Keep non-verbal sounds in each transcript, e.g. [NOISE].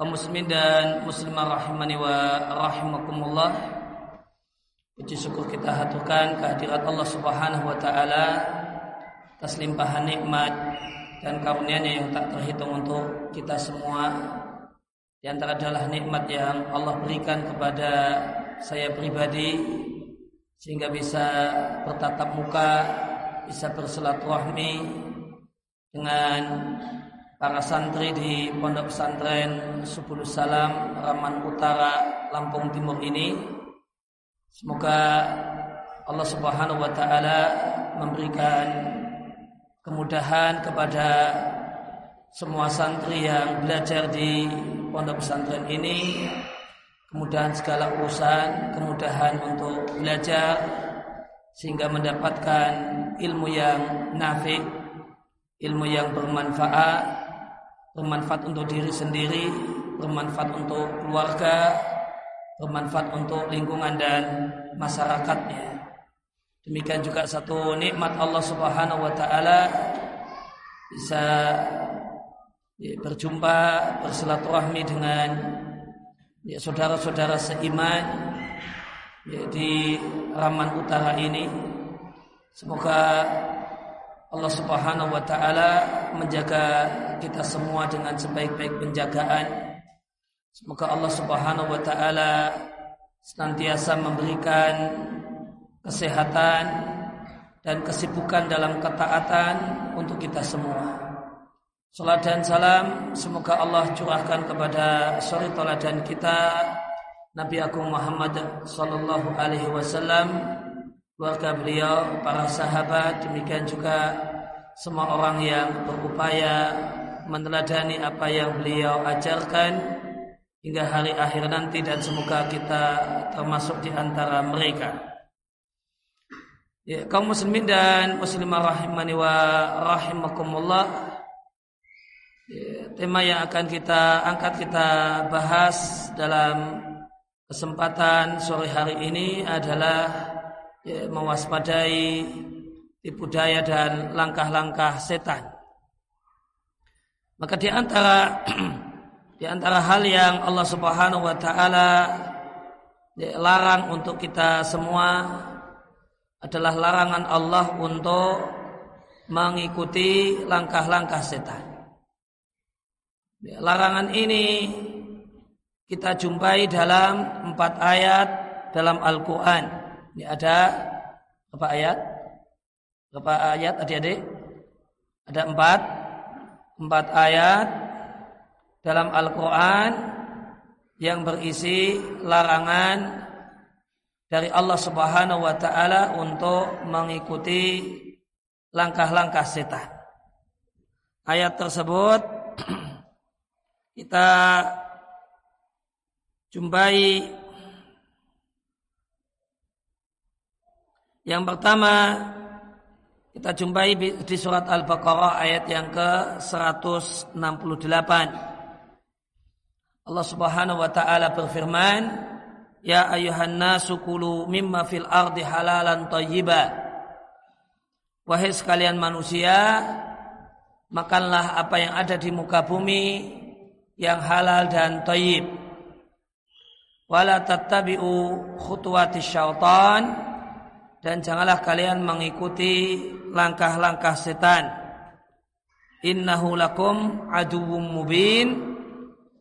Kaum muslimin dan muslimah rahimani wa rahimakumullah. Puji syukur kita haturkan kehadirat Allah Subhanahu wa taala atas limpahan nikmat dan karunia-Nya yang tak terhitung untuk kita semua. Di antara adalah nikmat yang Allah berikan kepada saya pribadi sehingga bisa bertatap muka, bisa bersilaturahmi dengan para santri di Pondok Pesantren Subul Salam Raman Utara Lampung Timur ini semoga Allah Subhanahu wa taala memberikan kemudahan kepada semua santri yang belajar di pondok pesantren ini. Kemudahan segala urusan kemudahan untuk belajar sehingga mendapatkan ilmu yang nafi ilmu yang bermanfaat bermanfaat untuk diri sendiri, bermanfaat untuk keluarga, bermanfaat untuk lingkungan dan masyarakatnya. Demikian juga satu nikmat Allah Subhanahu wa taala bisa berjumpa bersilaturahmi dengan ya, saudara-saudara seiman ya, di Raman Utara ini. Semoga Allah Subhanahu wa taala menjaga kita semua dengan sebaik-baik penjagaan. Semoga Allah Subhanahu wa taala senantiasa memberikan kesehatan dan kesibukan dalam ketaatan untuk kita semua. Salat dan salam semoga Allah curahkan kepada suri teladan kita Nabi Agung Muhammad sallallahu alaihi wasallam keluarga beliau, para sahabat, demikian juga semua orang yang berupaya meneladani apa yang beliau ajarkan hingga hari akhir nanti dan semoga kita termasuk di antara mereka. Ya, kaum muslimin dan muslimah rahimani wa rahimakumullah. Ya, tema yang akan kita angkat kita bahas dalam kesempatan sore hari ini adalah ya, mewaspadai tipu daya dan langkah-langkah setan. Maka di antara [CLEARS THROAT] di antara hal yang Allah Subhanahu wa taala larang untuk kita semua adalah larangan Allah untuk mengikuti langkah-langkah setan. Larangan ini kita jumpai dalam empat ayat dalam Al-Quran. Ini ada berapa ayat? Berapa ayat adik-adik? Ada empat. Empat ayat dalam Al-Quran yang berisi larangan dari Allah Subhanahu wa taala untuk mengikuti langkah-langkah setan. Ayat tersebut [CLEARS THROAT] kita jumpai Yang pertama kita jumpai di surat Al-Baqarah ayat yang ke-168. Allah Subhanahu wa taala berfirman, "Ya ayuhan nasu kulu mimma fil ardi halalan thayyiba." Wahai sekalian manusia, makanlah apa yang ada di muka bumi yang halal dan thayyib. Wala tattabi'u khutuwati syaitan dan janganlah kalian mengikuti langkah-langkah setan. Innahu lakum aduwwum mubin.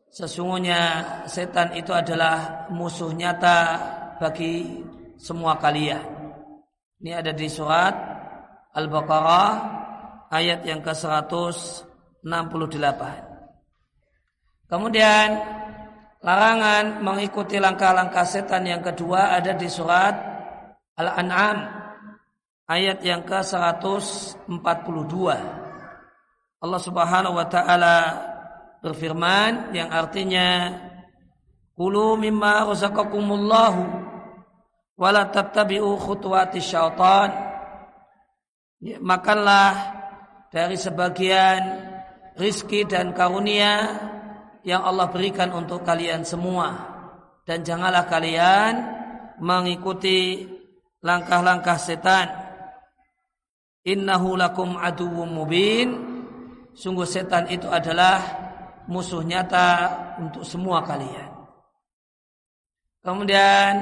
Sesungguhnya setan itu adalah musuh nyata bagi semua kalian. Ini ada di surat Al-Baqarah ayat yang ke-168. Kemudian larangan mengikuti langkah-langkah setan yang kedua ada di surat Al-An'am ayat yang ke-142. Allah Subhanahu wa taala berfirman yang artinya Kulu mimma razaqakumullahu wala tattabi'u khutuwati syaitan. Ya, makanlah dari sebagian rizki dan karunia yang Allah berikan untuk kalian semua dan janganlah kalian mengikuti langkah-langkah setan innahu lakum aduwwum mubin. Sungguh setan itu adalah musuh nyata untuk semua kalian. Kemudian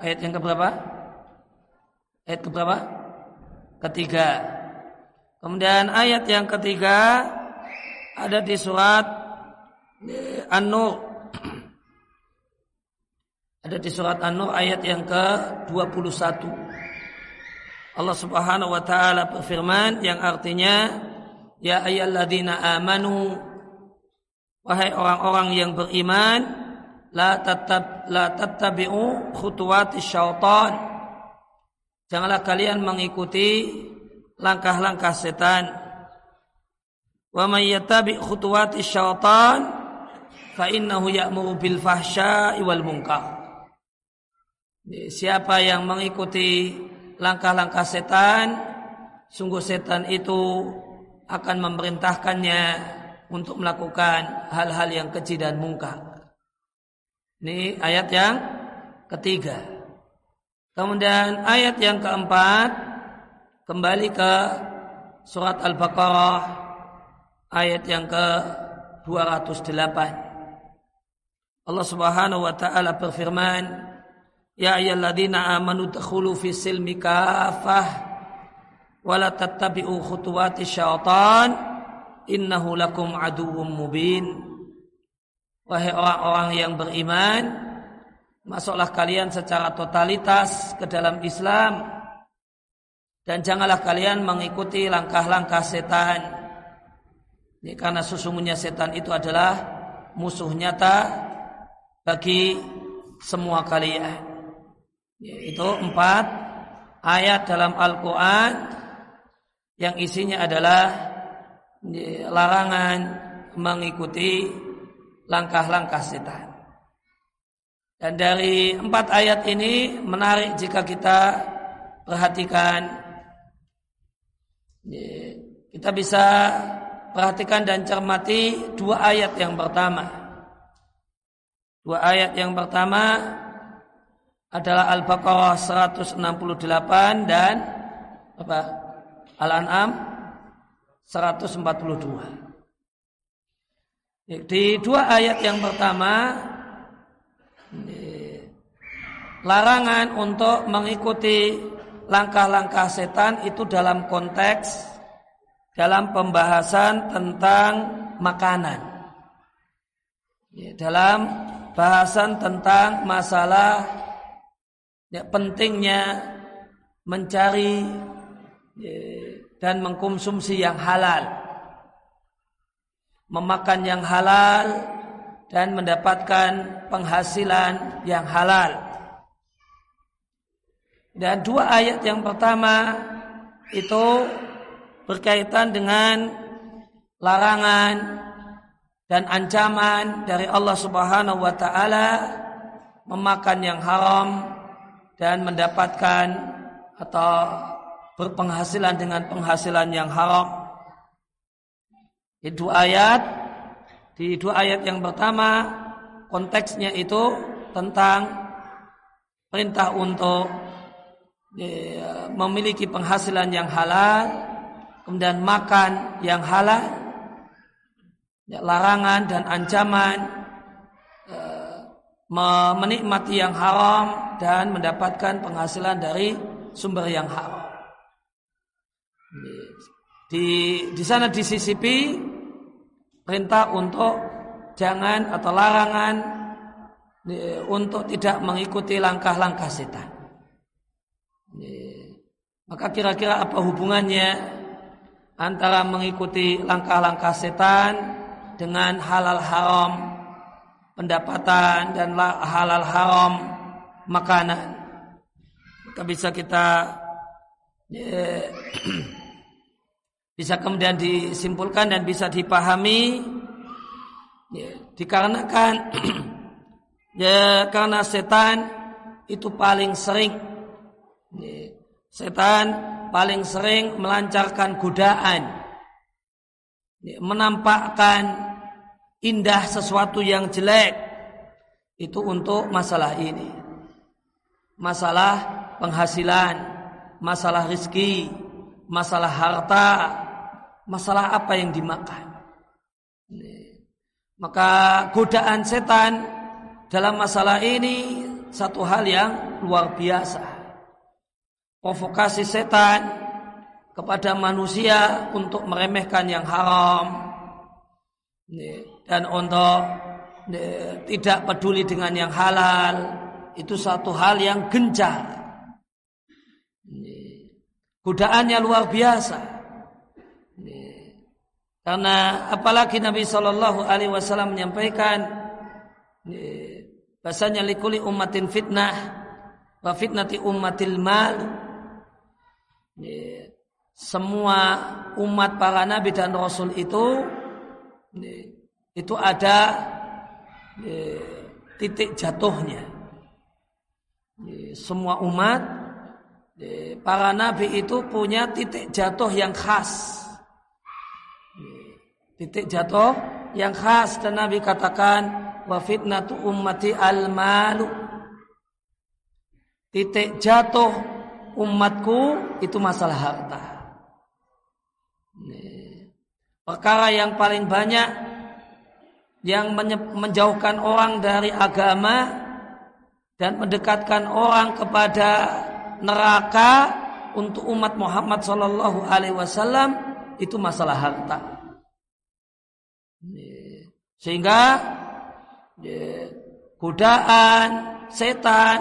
ayat yang keberapa? Ayat keberapa? Ketiga. Kemudian ayat yang ketiga ada di surat An-Nur. [CLEARS THROAT] Ada di surat An-Nur ayat yang ke-21. Allah Subhanahu wa taala berfirman yang artinya ya ayyalladzina amanu wahai orang-orang yang beriman la tattab la tattabi'u khutuwati syaitan. Janganlah kalian mengikuti langkah-langkah setan. Wa may yattabi khutuwati syaitan fa innahu ya'muru bil fahsya'i wal munkar. Siapa yang mengikuti langkah-langkah setan, sungguh setan itu akan memerintahkannya untuk melakukan hal-hal yang keji dan mungkar. Ini ayat yang ketiga. Kemudian ayat yang keempat kembali ke surat Al-Baqarah ayat yang ke 208. Allah Subhanahu wa taala berfirman, Ya ayyuhalladzina amanu dakhulu fi silmi kafah wa la tattabi'u khutuwati syaitan innahu lakum aduwwum mubin. Wahai orang-orang yang beriman, masuklah kalian secara totalitas ke dalam Islam dan janganlah kalian mengikuti langkah-langkah setan. Ini karena sesungguhnya setan itu adalah musuh nyata bagi semua kalian. Itu empat ayat dalam Al-Quran yang isinya adalah larangan mengikuti langkah-langkah setan. Dan dari empat ayat ini menarik jika kita perhatikan kita bisa perhatikan dan cermati dua ayat yang pertama. Dua ayat yang pertama adalah Al-Baqarah 168 dan apa? Al-An'am 142. Di dua ayat yang pertama larangan untuk mengikuti langkah-langkah setan itu dalam konteks dalam pembahasan tentang makanan. Dalam bahasan tentang masalah ya, pentingnya mencari ya, dan mengkonsumsi yang halal, memakan yang halal dan mendapatkan penghasilan yang halal. Dan dua ayat yang pertama itu berkaitan dengan larangan dan ancaman dari Allah Subhanahu wa taala memakan yang haram dan mendapatkan atau berpenghasilan dengan penghasilan yang haram. Di ayat, di dua ayat yang pertama konteksnya itu tentang perintah untuk ya, memiliki penghasilan yang halal, kemudian makan yang halal, ya, larangan dan ancaman menikmati yang haram dan mendapatkan penghasilan dari sumber yang haram. Di di sana disisipi perintah untuk jangan atau larangan untuk tidak mengikuti langkah-langkah setan. Maka kira-kira apa hubungannya antara mengikuti langkah-langkah setan dengan halal haram pendapatan dan halal haram makanan. Maka bisa kita ya, [CLEARS THROAT] bisa kemudian disimpulkan dan bisa dipahami ya, dikarenakan [CLEARS THROAT] Ya, karena setan itu paling sering setan paling sering melancarkan godaan menampakkan indah sesuatu yang jelek itu untuk masalah ini. Masalah penghasilan masalah rizki masalah harta masalah apa yang dimakan. Maka godaan setan dalam masalah ini satu hal yang luar biasa. Provokasi setan kepada manusia untuk meremehkan yang haram dan untuk tidak peduli dengan yang halal itu satu hal yang gencar. Godaannya luar biasa. Karena apalagi Nabi Shallallahu Alaihi Wasallam menyampaikan Bahasanya likuli ummatin fitnah wa fitnati ummatil mal. Semua umat para nabi dan rasul itu itu ada titik jatuhnya. Semua umat para nabi itu punya titik jatuh yang khas. Titik jatuh yang khas dan Nabi katakan wa fitnatu ummati al malu titik jatuh umatku itu masalah harta perkara yang paling banyak yang menjauhkan orang dari agama dan mendekatkan orang kepada neraka untuk umat Muhammad Shallallahu Alaihi Wasallam itu masalah harta. Sehingga godaan setan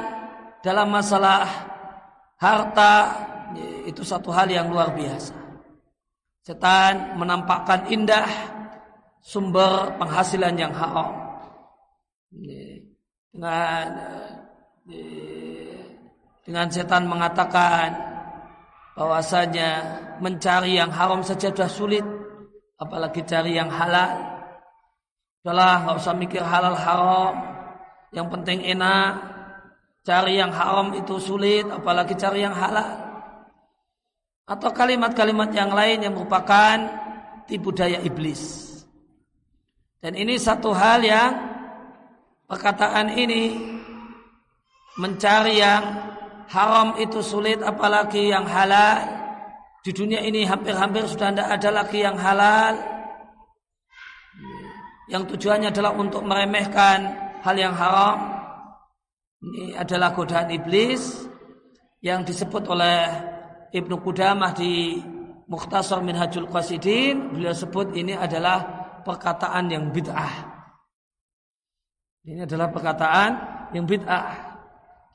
dalam masalah harta itu satu hal yang luar biasa. Setan menampakkan indah sumber penghasilan yang haram. Dengan dengan setan mengatakan bahwasanya mencari yang haram saja sudah sulit, apalagi cari yang halal. Udahlah nggak usah mikir halal haram. Yang penting enak. Cari yang haram itu sulit, apalagi cari yang halal. Atau kalimat-kalimat yang lain yang merupakan tipu daya iblis. Dan ini satu hal yang perkataan ini mencari yang haram itu sulit apalagi yang halal. Di dunia ini hampir-hampir sudah tidak ada lagi yang halal yang tujuannya adalah untuk meremehkan hal yang haram. Ini adalah godaan iblis yang disebut oleh Ibnu Qudamah di Mukhtasar Minhajul Qasidin. Beliau sebut ini adalah perkataan yang bid'ah. Ini adalah perkataan yang bid'ah.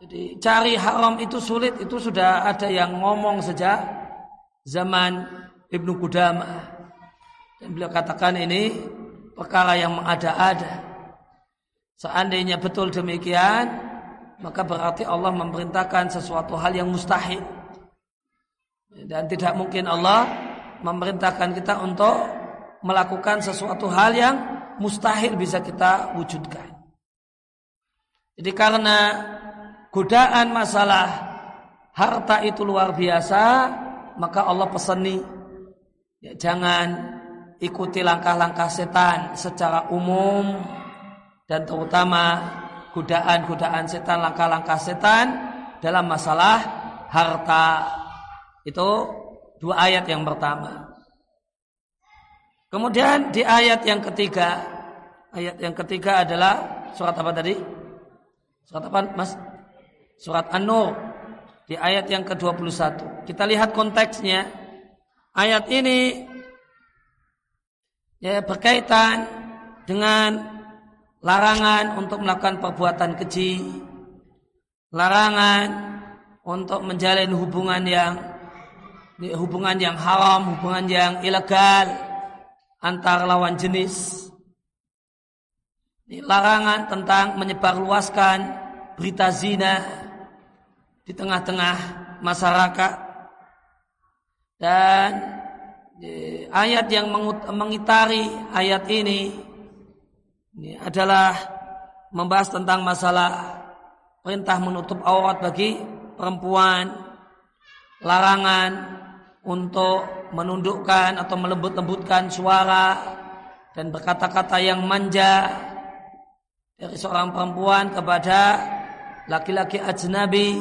Jadi cari haram itu sulit itu sudah ada yang ngomong sejak zaman Ibnu Qudamah. Dan beliau katakan ini perkara yang mengada-ada. Seandainya betul demikian, maka berarti Allah memerintahkan sesuatu hal yang mustahil. Dan tidak mungkin Allah memerintahkan kita untuk melakukan sesuatu hal yang mustahil bisa kita wujudkan. Jadi karena godaan masalah harta itu luar biasa, maka Allah peseni ya, jangan ikuti langkah-langkah setan secara umum dan terutama godaan-godaan setan, langkah-langkah setan dalam masalah harta. Itu dua ayat yang pertama. Kemudian di ayat yang ketiga, ayat yang ketiga adalah surat apa tadi? Surat apa, Mas? Surat An-Nur di ayat yang ke-21. Kita lihat konteksnya. Ayat ini ya, berkaitan dengan larangan untuk melakukan perbuatan keji, larangan untuk menjalin hubungan yang hubungan yang haram, hubungan yang ilegal antar lawan jenis. Larangan tentang menyebarluaskan berita zina di tengah-tengah masyarakat dan ayat yang mengitari ayat ini ini adalah membahas tentang masalah perintah menutup aurat bagi perempuan, larangan untuk menundukkan atau melembut-lembutkan suara dan berkata-kata yang manja dari seorang perempuan kepada laki-laki ajnabi,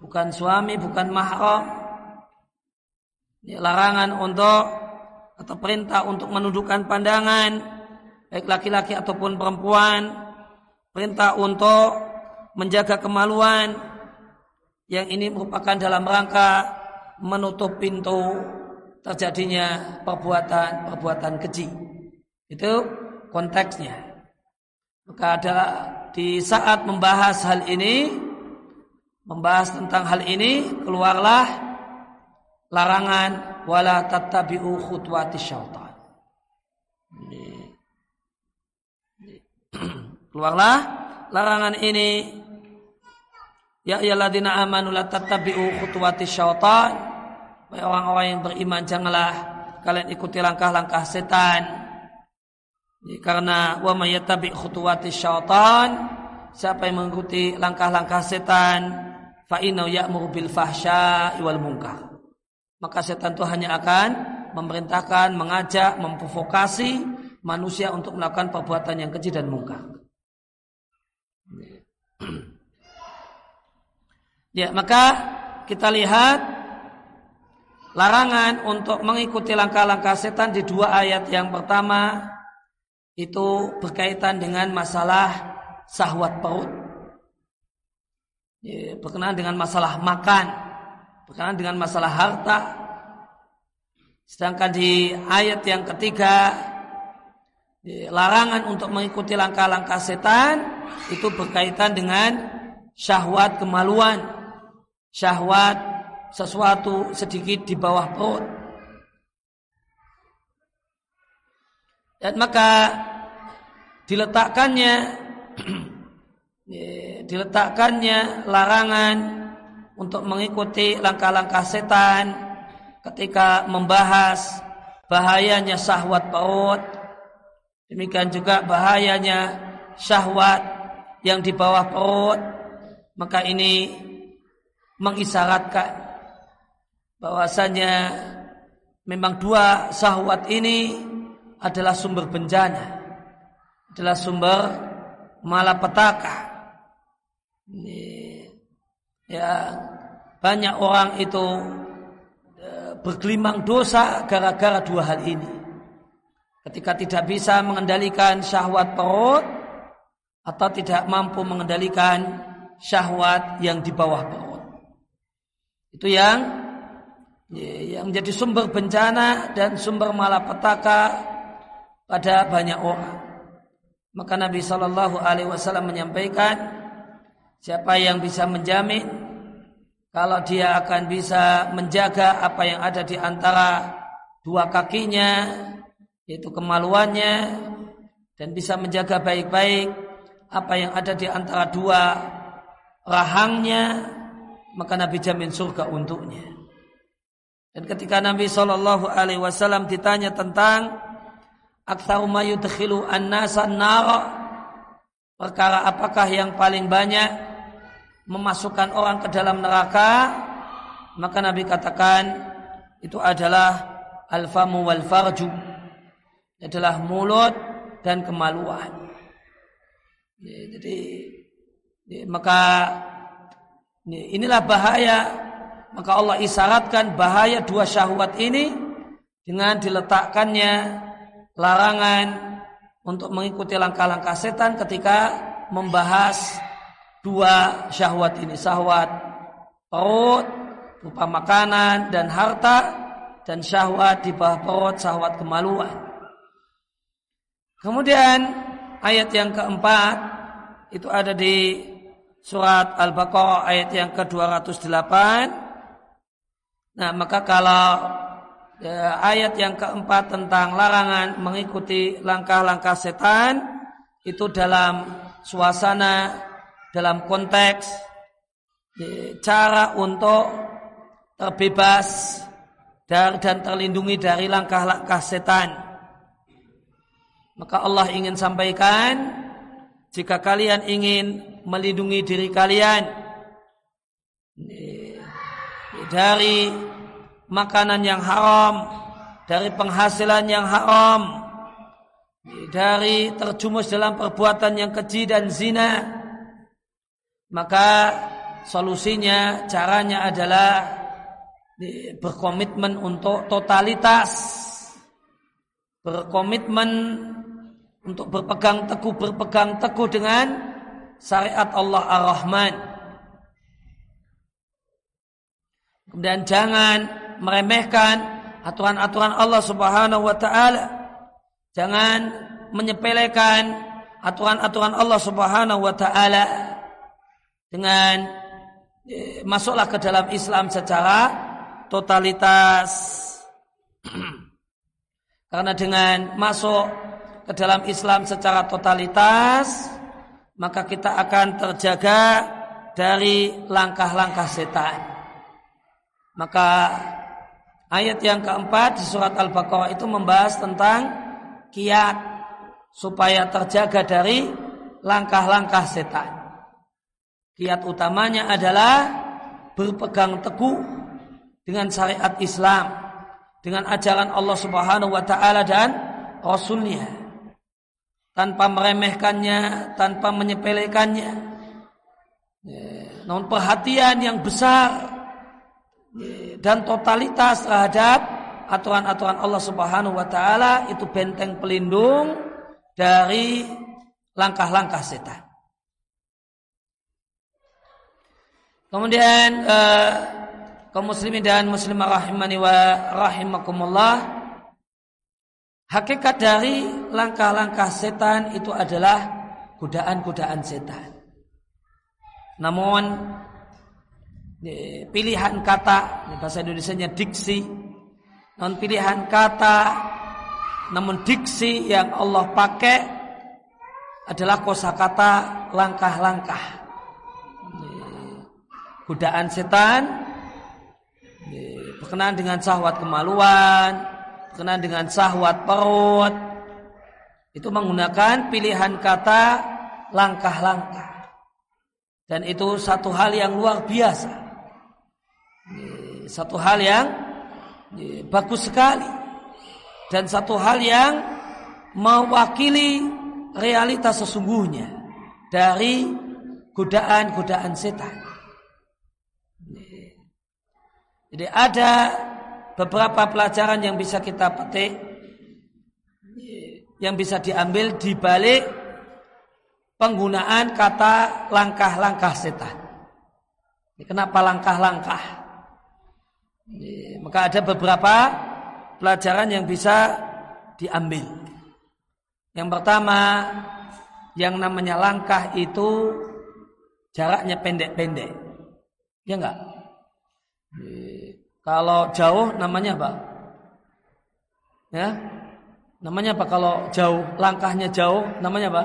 bukan suami, bukan mahram. Larangan untuk atau perintah untuk menundukkan pandangan baik laki-laki ataupun perempuan, perintah untuk menjaga kemaluan yang ini merupakan dalam rangka menutup pintu terjadinya perbuatan-perbuatan keji. Itu konteksnya. Maka ada di saat membahas hal ini, membahas tentang hal ini, keluarlah larangan wala tattabi'u khutwati syaitan. [CLEARS THROAT] Keluarlah larangan ini Ya ayyuhalladzina amanu la tattabi'u khutuwati syaitan. Orang-orang yang beriman janganlah kalian ikuti langkah-langkah setan. Ya, karena wa may yattabi' khutuwati syaitan, siapa yang mengikuti langkah-langkah setan, fa innahu ya'muru bil fahsya'i wal munkar. Maka setan itu hanya akan memerintahkan, mengajak, memprovokasi manusia untuk melakukan perbuatan yang keji dan mungkar. Ya, maka kita lihat larangan untuk mengikuti langkah-langkah setan di dua ayat yang pertama itu berkaitan dengan masalah sahwat perut. Ya, berkenaan dengan masalah makan, berkenaan dengan masalah harta. Sedangkan di ayat yang ketiga larangan untuk mengikuti langkah-langkah setan itu berkaitan dengan syahwat kemaluan syahwat sesuatu sedikit di bawah perut. Dan maka diletakkannya [CLEARS THROAT] diletakkannya larangan untuk mengikuti langkah-langkah setan ketika membahas bahayanya syahwat perut demikian juga bahayanya syahwat yang di bawah perut maka ini mengisyaratkan bahwasanya memang dua syahwat ini adalah sumber bencana, adalah sumber malapetaka. Ini, ya banyak orang itu e, bergelimang dosa gara-gara dua hal ini. Ketika tidak bisa mengendalikan syahwat perut atau tidak mampu mengendalikan syahwat yang di bawah perut. Itu yang yang menjadi sumber bencana dan sumber malapetaka pada banyak orang. Maka Nabi Shallallahu Alaihi Wasallam menyampaikan, siapa yang bisa menjamin kalau dia akan bisa menjaga apa yang ada di antara dua kakinya, yaitu kemaluannya, dan bisa menjaga baik-baik apa yang ada di antara dua rahangnya, maka Nabi jamin surga untuknya. Dan ketika Nabi Shallallahu Alaihi Wasallam ditanya tentang aktsaru ma yudkhilu an-nasa perkara apakah yang paling banyak memasukkan orang ke dalam neraka maka Nabi katakan itu adalah al-famu wal farju adalah mulut dan kemaluan jadi maka Inilah bahaya. Maka Allah isyaratkan bahaya dua syahwat ini dengan diletakkannya larangan untuk mengikuti langkah-langkah setan ketika membahas dua syahwat ini. Syahwat perut, berupa makanan dan harta, dan syahwat di bawah perut, syahwat kemaluan. Kemudian ayat yang keempat itu ada di surat Al-Baqarah ayat yang ke-208. Nah, maka kalau ya, ayat yang keempat tentang larangan mengikuti langkah-langkah setan itu dalam suasana dalam konteks ya, cara untuk terbebas dan terlindungi dari langkah-langkah setan. Maka Allah ingin sampaikan jika kalian ingin melindungi diri kalian dari makanan yang haram, dari penghasilan yang haram, dari terjumus dalam perbuatan yang keji dan zina, maka solusinya caranya adalah berkomitmen untuk totalitas, berkomitmen untuk berpegang teguh berpegang teguh dengan syariat Allah Ar-Rahman. Kemudian jangan meremehkan aturan-aturan Allah Subhanahu wa taala. Jangan menyepelekan aturan-aturan Allah Subhanahu wa taala dengan eh, masuklah ke dalam Islam secara totalitas. [CLEARS THROAT] Karena dengan masuk ke dalam Islam secara totalitas, maka kita akan terjaga dari langkah-langkah setan. Maka ayat yang keempat di surat Al-Baqarah itu membahas tentang kiat supaya terjaga dari langkah-langkah setan. Kiat utamanya adalah berpegang teguh dengan syariat Islam, dengan ajaran Allah Subhanahu wa taala dan Rasulnya tanpa meremehkannya, tanpa menyepelekannya. Ya, namun perhatian yang besar dan totalitas terhadap aturan-aturan Allah Subhanahu wa taala itu benteng pelindung dari langkah-langkah setan. Kemudian eh, kaum muslimin dan muslimah rahimani wa rahimakumullah Hakikat dari langkah-langkah setan itu adalah godaan-godaan setan. Namun pilihan kata, bahasa Indonesia diksi, non pilihan kata, namun diksi yang Allah pakai adalah kosakata langkah-langkah. Godaan setan berkenaan dengan syahwat kemaluan, berkenaan dengan sahwat perut itu menggunakan pilihan kata langkah-langkah. Dan itu satu hal yang luar biasa satu hal yang bagus sekali dan satu hal yang mewakili realitas sesungguhnya dari godaan-godaan setan. Jadi ada beberapa pelajaran yang bisa kita petik yang bisa diambil di balik penggunaan kata langkah-langkah setan. Kenapa langkah-langkah? Maka ada beberapa pelajaran yang bisa diambil. Yang pertama, yang namanya langkah itu jaraknya pendek-pendek. Ya enggak? Kalau jauh namanya apa? Ya. Namanya apa kalau jauh? Langkahnya jauh namanya apa?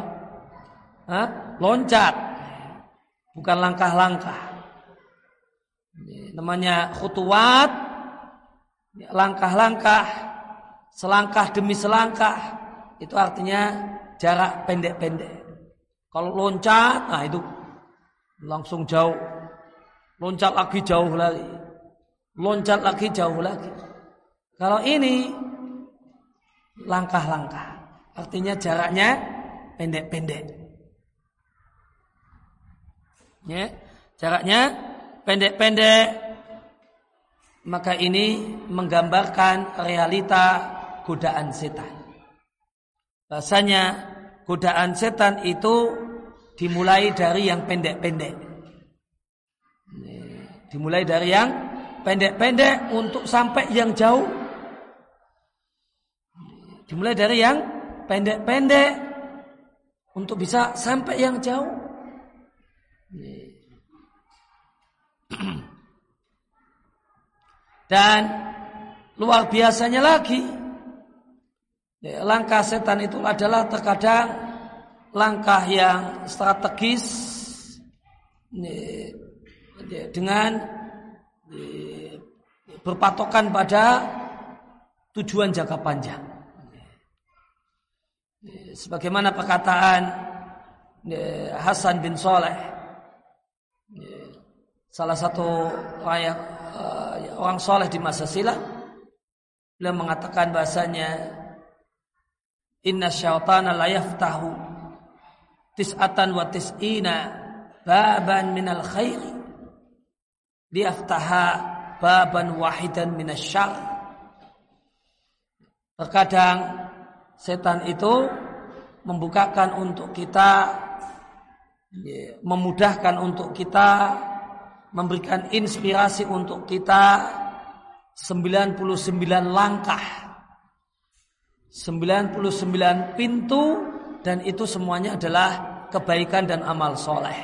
Hah? Loncat. Bukan langkah-langkah. Namanya khutuwat. Langkah-langkah. Selangkah demi selangkah. Itu artinya jarak pendek-pendek. Kalau loncat, nah itu langsung jauh. Loncat lagi jauh lagi loncat lagi jauh lagi. Kalau ini langkah-langkah, artinya jaraknya pendek-pendek. Ya, jaraknya pendek-pendek. Maka ini menggambarkan realita godaan setan. Rasanya godaan setan itu dimulai dari yang pendek-pendek. Dimulai dari yang pendek-pendek untuk sampai yang jauh. Dimulai dari yang pendek-pendek untuk bisa sampai yang jauh. Dan luar biasanya lagi, langkah setan itu adalah terkadang langkah yang strategis dengan berpatokan pada tujuan jangka panjang. Sebagaimana perkataan Hasan bin Soleh salah satu orang yang orang soleh di masa silam beliau mengatakan bahasanya inna syaitana la yaftahu tis'atan wa tis'ina baban minal khairi liyaftaha baban wahidan minasyar terkadang setan itu membukakan untuk kita memudahkan untuk kita memberikan inspirasi untuk kita 99 langkah 99 pintu dan itu semuanya adalah kebaikan dan amal soleh.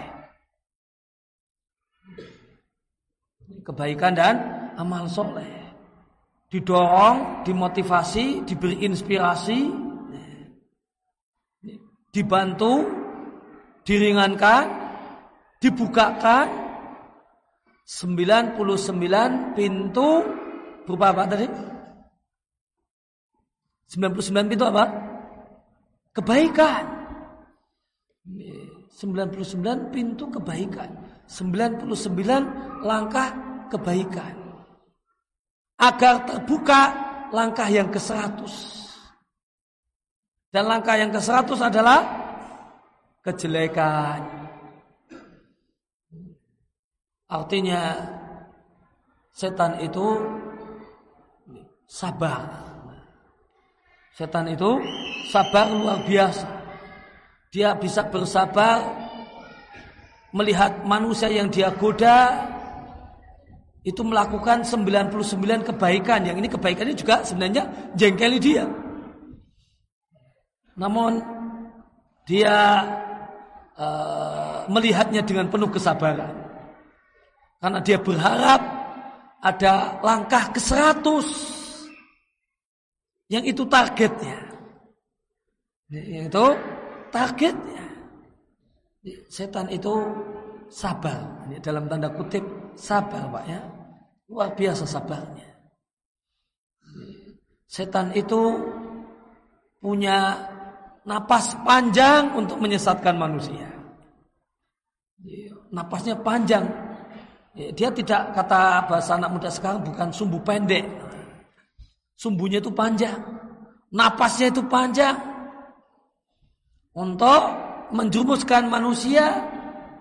Kebaikan dan amal soleh. Didorong, dimotivasi, diberi inspirasi dibantu diringankan, dibukakan 99 pintu berupa apa tadi? 99 pintu apa? Kebaikan. 99 pintu kebaikan. 99 langkah kebaikan. Agar terbuka langkah yang ke-100. Dan langkah yang ke-100 adalah kejelekan. Artinya setan itu sabar. Setan itu sabar luar biasa. Dia bisa bersabar melihat manusia yang dia goda itu melakukan 99 kebaikan. Yang ini kebaikan ini juga sebenarnya jengkeli dia. Namun dia uh, melihatnya dengan penuh kesabaran. Karena dia berharap ada langkah ke seratus yang itu targetnya. Yang itu targetnya. Setan itu sabar. Dalam tanda kutip sabar Pak ya. Luar biasa sabarnya. Setan itu punya napas panjang untuk menyesatkan manusia. Napasnya panjang. Dia tidak kata bahasa anak muda sekarang bukan sumbu pendek. Sumbunya itu panjang. Napasnya itu panjang. Untuk menjumuskan manusia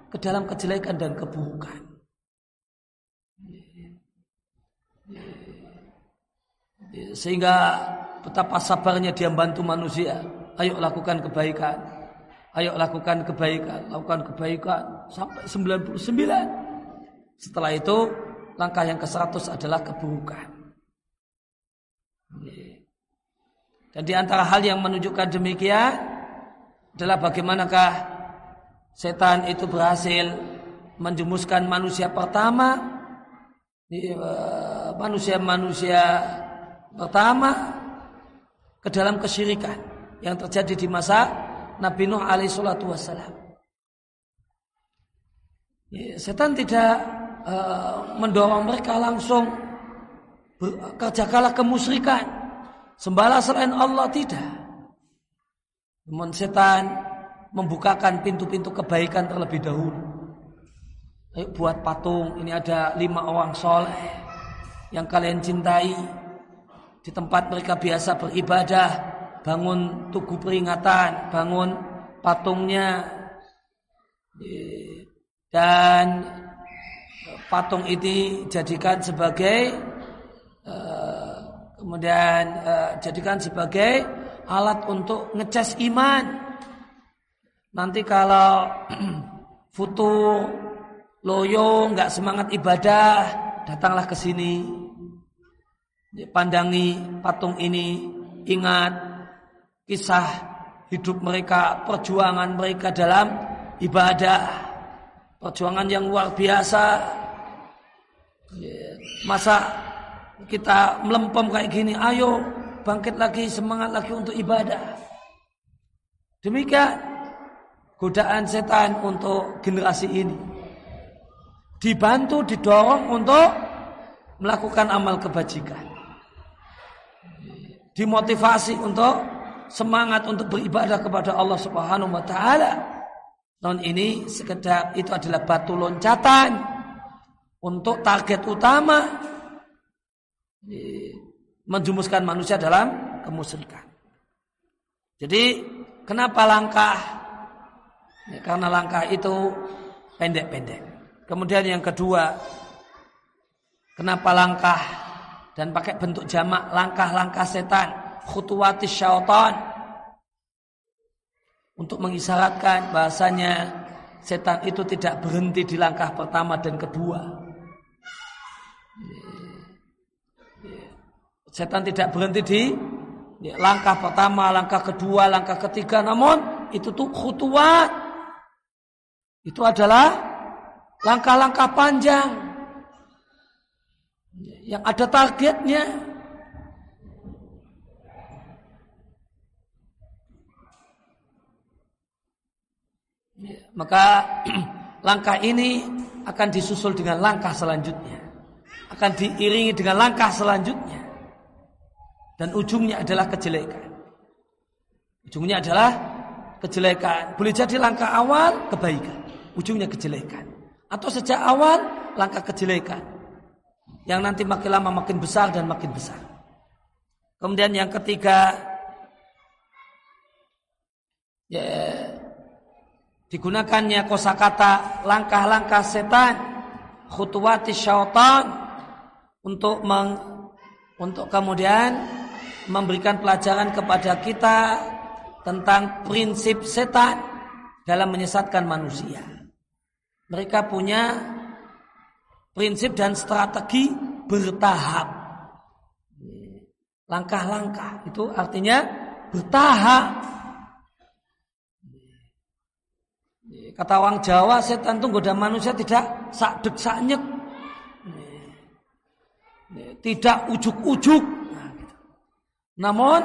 ke dalam kejelekan dan keburukan. Sehingga betapa sabarnya dia membantu manusia ayo lakukan kebaikan. Ayo lakukan kebaikan, lakukan kebaikan sampai 99. Setelah itu langkah yang ke-100 adalah keburukan. Dan di antara hal yang menunjukkan demikian adalah bagaimanakah setan itu berhasil menjumuskan manusia pertama eh, manusia-manusia pertama ke dalam kesyirikan yang terjadi di masa Nabi Nuh alaihi salatu wassalam. Ya, setan tidak uh, mendorong mereka langsung kerjakanlah kemusyrikan. Sembahlah selain Allah tidak. Namun setan membukakan pintu-pintu kebaikan terlebih dahulu. Ayo buat patung, ini ada lima orang soleh yang kalian cintai di tempat mereka biasa beribadah bangun tugu peringatan, bangun patungnya dan patung ini jadikan sebagai eh, kemudian eh, jadikan sebagai alat untuk ngecas iman. Nanti kalau [CLEARS THROAT] futur loyo nggak semangat ibadah, datanglah ke sini. Pandangi patung ini, ingat kisah hidup mereka, perjuangan mereka dalam ibadah, perjuangan yang luar biasa. Masa kita melempem kayak gini, ayo bangkit lagi, semangat lagi untuk ibadah. Demikian godaan setan untuk generasi ini. Dibantu, didorong untuk melakukan amal kebajikan. Dimotivasi untuk semangat untuk beribadah kepada Allah Subhanahu wa taala. Non ini sekedar itu adalah batu loncatan untuk target utama menjumuskan manusia dalam kemusyrikan. Jadi kenapa langkah? Ya, karena langkah itu pendek-pendek. Kemudian yang kedua, kenapa langkah dan pakai bentuk jamak langkah-langkah setan, khutuwati syaitan untuk mengisyaratkan bahasanya setan itu tidak berhenti di langkah pertama dan kedua. Setan tidak berhenti di langkah pertama, langkah kedua, langkah ketiga, namun itu tuh khutuwat. Itu adalah langkah-langkah panjang yang ada targetnya. Maka [CLEARS THROAT] langkah ini akan disusul dengan langkah selanjutnya. Akan diiringi dengan langkah selanjutnya. Dan ujungnya adalah kejelekan. Ujungnya adalah kejelekan. Boleh jadi langkah awal kebaikan. Ujungnya kejelekan. Atau sejak awal langkah kejelekan yang nanti makin lama makin besar dan makin besar. Kemudian yang ketiga ya, digunakannya kosakata langkah-langkah setan khutuwati syaitan untuk meng, untuk kemudian memberikan pelajaran kepada kita tentang prinsip setan dalam menyesatkan manusia. Mereka punya prinsip dan strategi bertahap. Langkah-langkah itu artinya bertahap. Kata orang Jawa, setan itu goda manusia tidak sakdek saknyek. Tidak ujuk-ujuk. Namun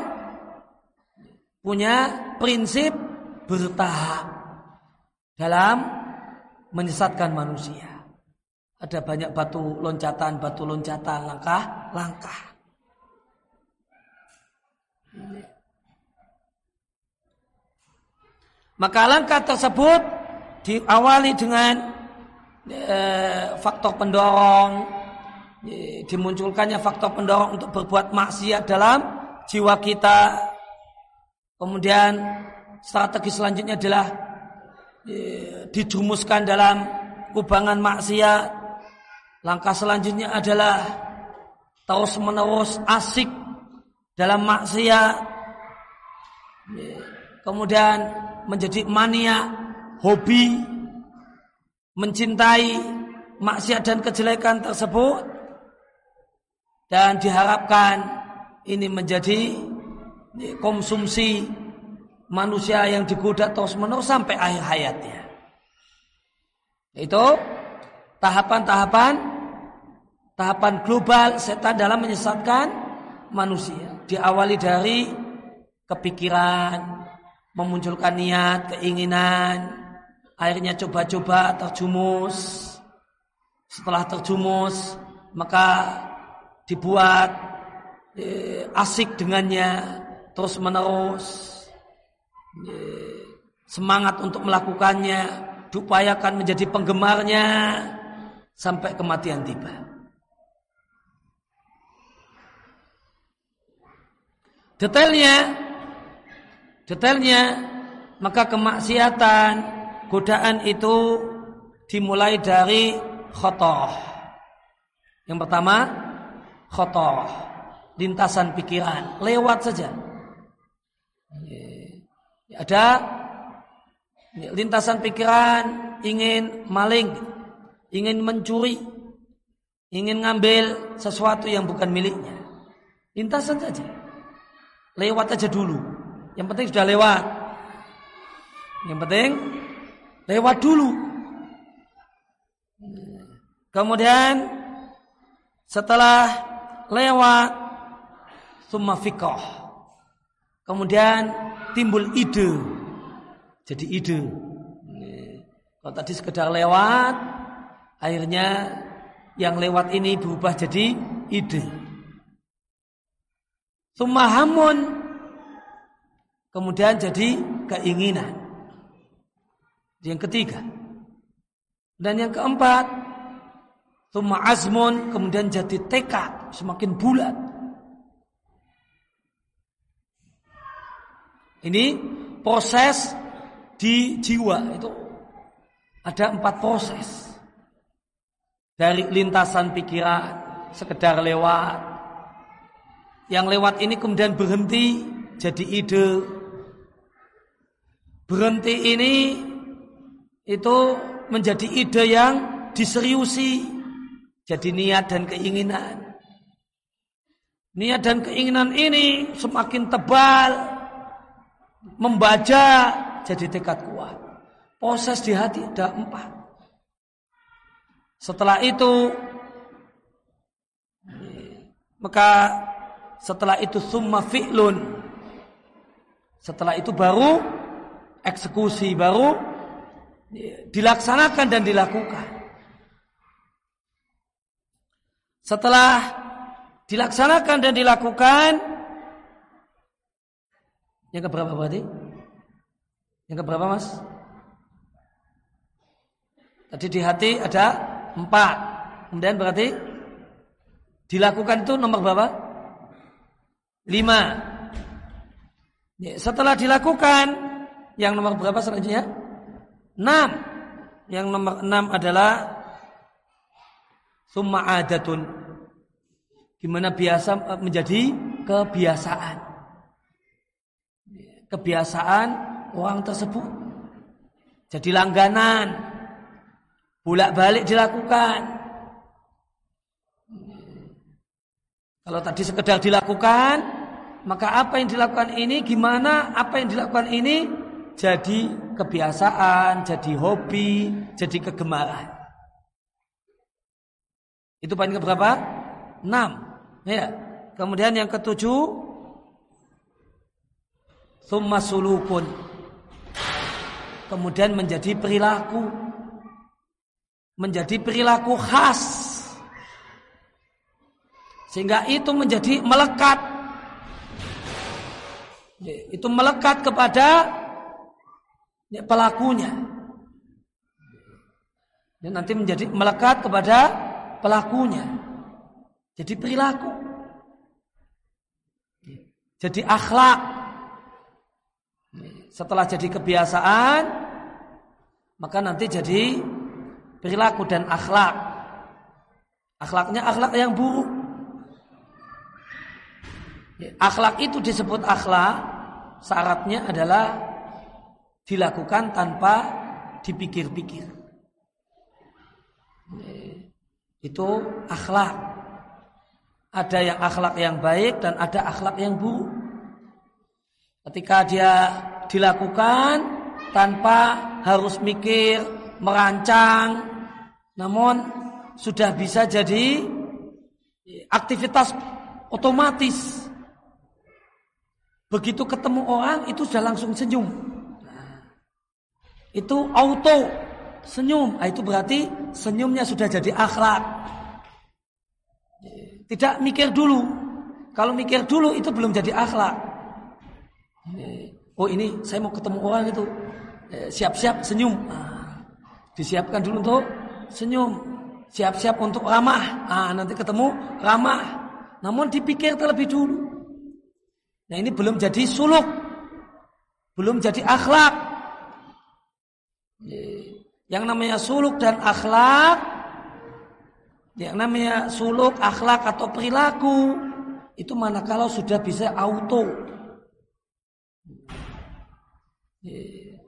punya prinsip bertahap dalam menyesatkan manusia. Ada banyak batu loncatan, batu loncatan, langkah, langkah. Maka langkah tersebut diawali dengan e, faktor pendorong, dimunculkannya faktor pendorong untuk berbuat maksiat dalam jiwa kita. Kemudian strategi selanjutnya adalah dijumuskan dalam kubangan maksiat Langkah selanjutnya adalah terus menerus asik dalam maksiat. Kemudian menjadi mania, hobi, mencintai maksiat dan kejelekan tersebut. Dan diharapkan ini menjadi konsumsi manusia yang digoda terus menerus sampai akhir hayatnya. Itu tahapan-tahapan tahapan global setan dalam menyesatkan manusia. Diawali dari kepikiran, memunculkan niat, keinginan, akhirnya coba-coba terjumus. Setelah terjumus, maka dibuat eh, asik dengannya terus menerus. Eh, semangat untuk melakukannya, diupayakan menjadi penggemarnya sampai kematian tiba. Detailnya, detailnya maka kemaksiatan, godaan itu dimulai dari khotoh. Yang pertama, khotoh, lintasan pikiran, lewat saja. Ada lintasan pikiran ingin maling, ingin mencuri, ingin ngambil sesuatu yang bukan miliknya. Lintasan saja. Lewat aja dulu. Yang penting sudah lewat. Yang penting lewat dulu. Kemudian setelah lewat summa fikoh. Kemudian timbul ide. Jadi ide. Kalau tadi sekedar lewat, akhirnya yang lewat ini berubah jadi ide. Sumahamun kemudian jadi keinginan. Yang ketiga. Dan yang keempat, Thumma azmun kemudian jadi tekad semakin bulat. Ini proses di jiwa itu ada empat proses. Dari lintasan pikiran sekedar lewat. Yang lewat ini kemudian berhenti jadi ide. Berhenti ini itu menjadi ide yang diseriusi jadi niat dan keinginan. Niat dan keinginan ini semakin tebal, membaca jadi tekad kuat. Proses di hati ada empat. Setelah itu, maka setelah itu summa fi'lun. Setelah itu baru eksekusi, baru dilaksanakan dan dilakukan. Setelah dilaksanakan dan dilakukan yang keberapa berarti? Yang keberapa mas? Tadi di hati ada empat. Kemudian berarti dilakukan itu nomor berapa? Lima. Ya, setelah dilakukan yang nomor berapa selanjutnya? Enam. Yang nomor enam adalah Summa adatun. Gimana biasa e, menjadi kebiasaan. Kebiasaan orang tersebut. Jadi langganan. Bolak-balik dilakukan. Kalau tadi sekedar dilakukan, maka apa yang dilakukan ini, gimana apa yang dilakukan ini jadi kebiasaan, jadi hobi, jadi kegemaran. Itu poin keberapa? 6. Ya. Kemudian yang ketujuh Thumma sulukun. Kemudian menjadi perilaku. Menjadi perilaku khas. Sehingga itu menjadi melekat. Ya, Itu melekat kepada ya, pelakunya. Dan nanti menjadi melekat kepada pelakunya. Jadi perilaku. Jadi akhlak. Setelah jadi kebiasaan, maka nanti jadi perilaku dan akhlak. Akhlaknya akhlak yang buruk. Akhlak itu disebut akhlak, syaratnya adalah dilakukan tanpa dipikir-pikir. Itu akhlak. Ada yang akhlak yang baik dan ada akhlak yang buruk. Ketika dia dilakukan tanpa harus mikir, merancang, namun sudah bisa jadi aktivitas otomatis. Begitu ketemu orang itu sudah langsung senyum. Itu auto senyum. Ah, itu berarti senyumnya sudah jadi akhlak. Tidak mikir dulu. Kalau mikir dulu itu belum jadi akhlak. Oh ini saya mau ketemu orang itu. Eh, siap-siap senyum. Ah, disiapkan dulu untuk senyum. Siap-siap untuk ramah. Ah, nanti ketemu ramah. Namun dipikir terlebih dulu. Nah ini belum jadi suluk. Belum jadi akhlak. Yang namanya suluk dan akhlak, yang namanya suluk, akhlak atau perilaku, itu manakala sudah bisa auto.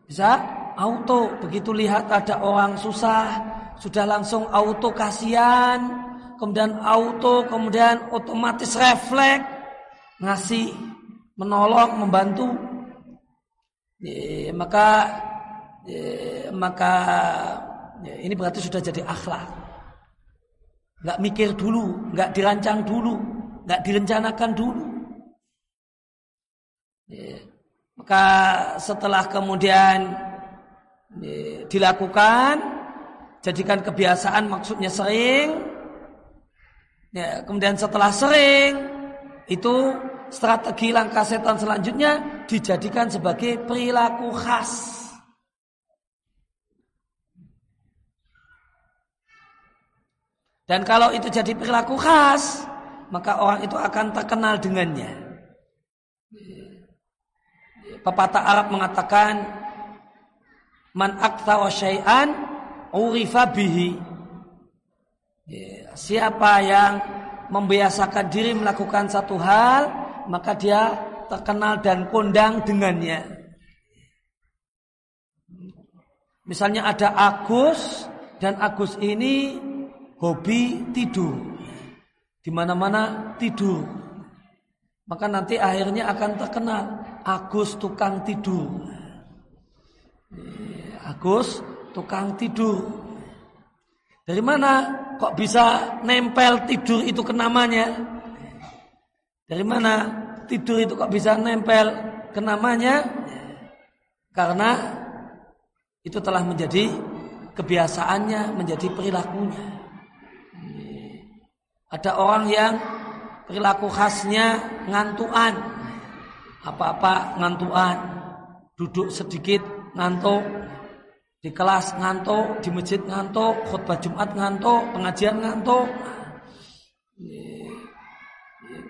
Bisa auto, begitu lihat ada orang susah, sudah langsung auto kasihan, kemudian auto, kemudian otomatis refleks ngasih, menolong, membantu. maka maka ini berarti sudah jadi akhlak. Nggak mikir dulu, nggak dirancang dulu, nggak direncanakan dulu. Maka setelah kemudian dilakukan, jadikan kebiasaan maksudnya sering. Ya, kemudian setelah sering itu strategi langkah setan selanjutnya dijadikan sebagai perilaku khas Dan kalau itu jadi perilaku khas, maka orang itu akan terkenal dengannya. Pepatah Arab mengatakan man aktsara syai'an urifa bihi. Siapa yang membiasakan diri melakukan satu hal, maka dia terkenal dan kondang dengannya. Misalnya ada Agus dan Agus ini hobi tidur. Di mana-mana tidur. Maka nanti akhirnya akan terkenal Agus tukang tidur. Agus tukang tidur. Dari mana kok bisa nempel tidur itu ke namanya? Dari mana tidur itu kok bisa nempel ke namanya? Karena itu telah menjadi kebiasaannya, menjadi perilakunya. Ada orang yang perilaku khasnya ngantuan. Apa-apa ngantuan. Duduk sedikit ngantuk. Di kelas ngantuk, di masjid ngantuk, khutbah Jumat ngantuk, pengajian ngantuk.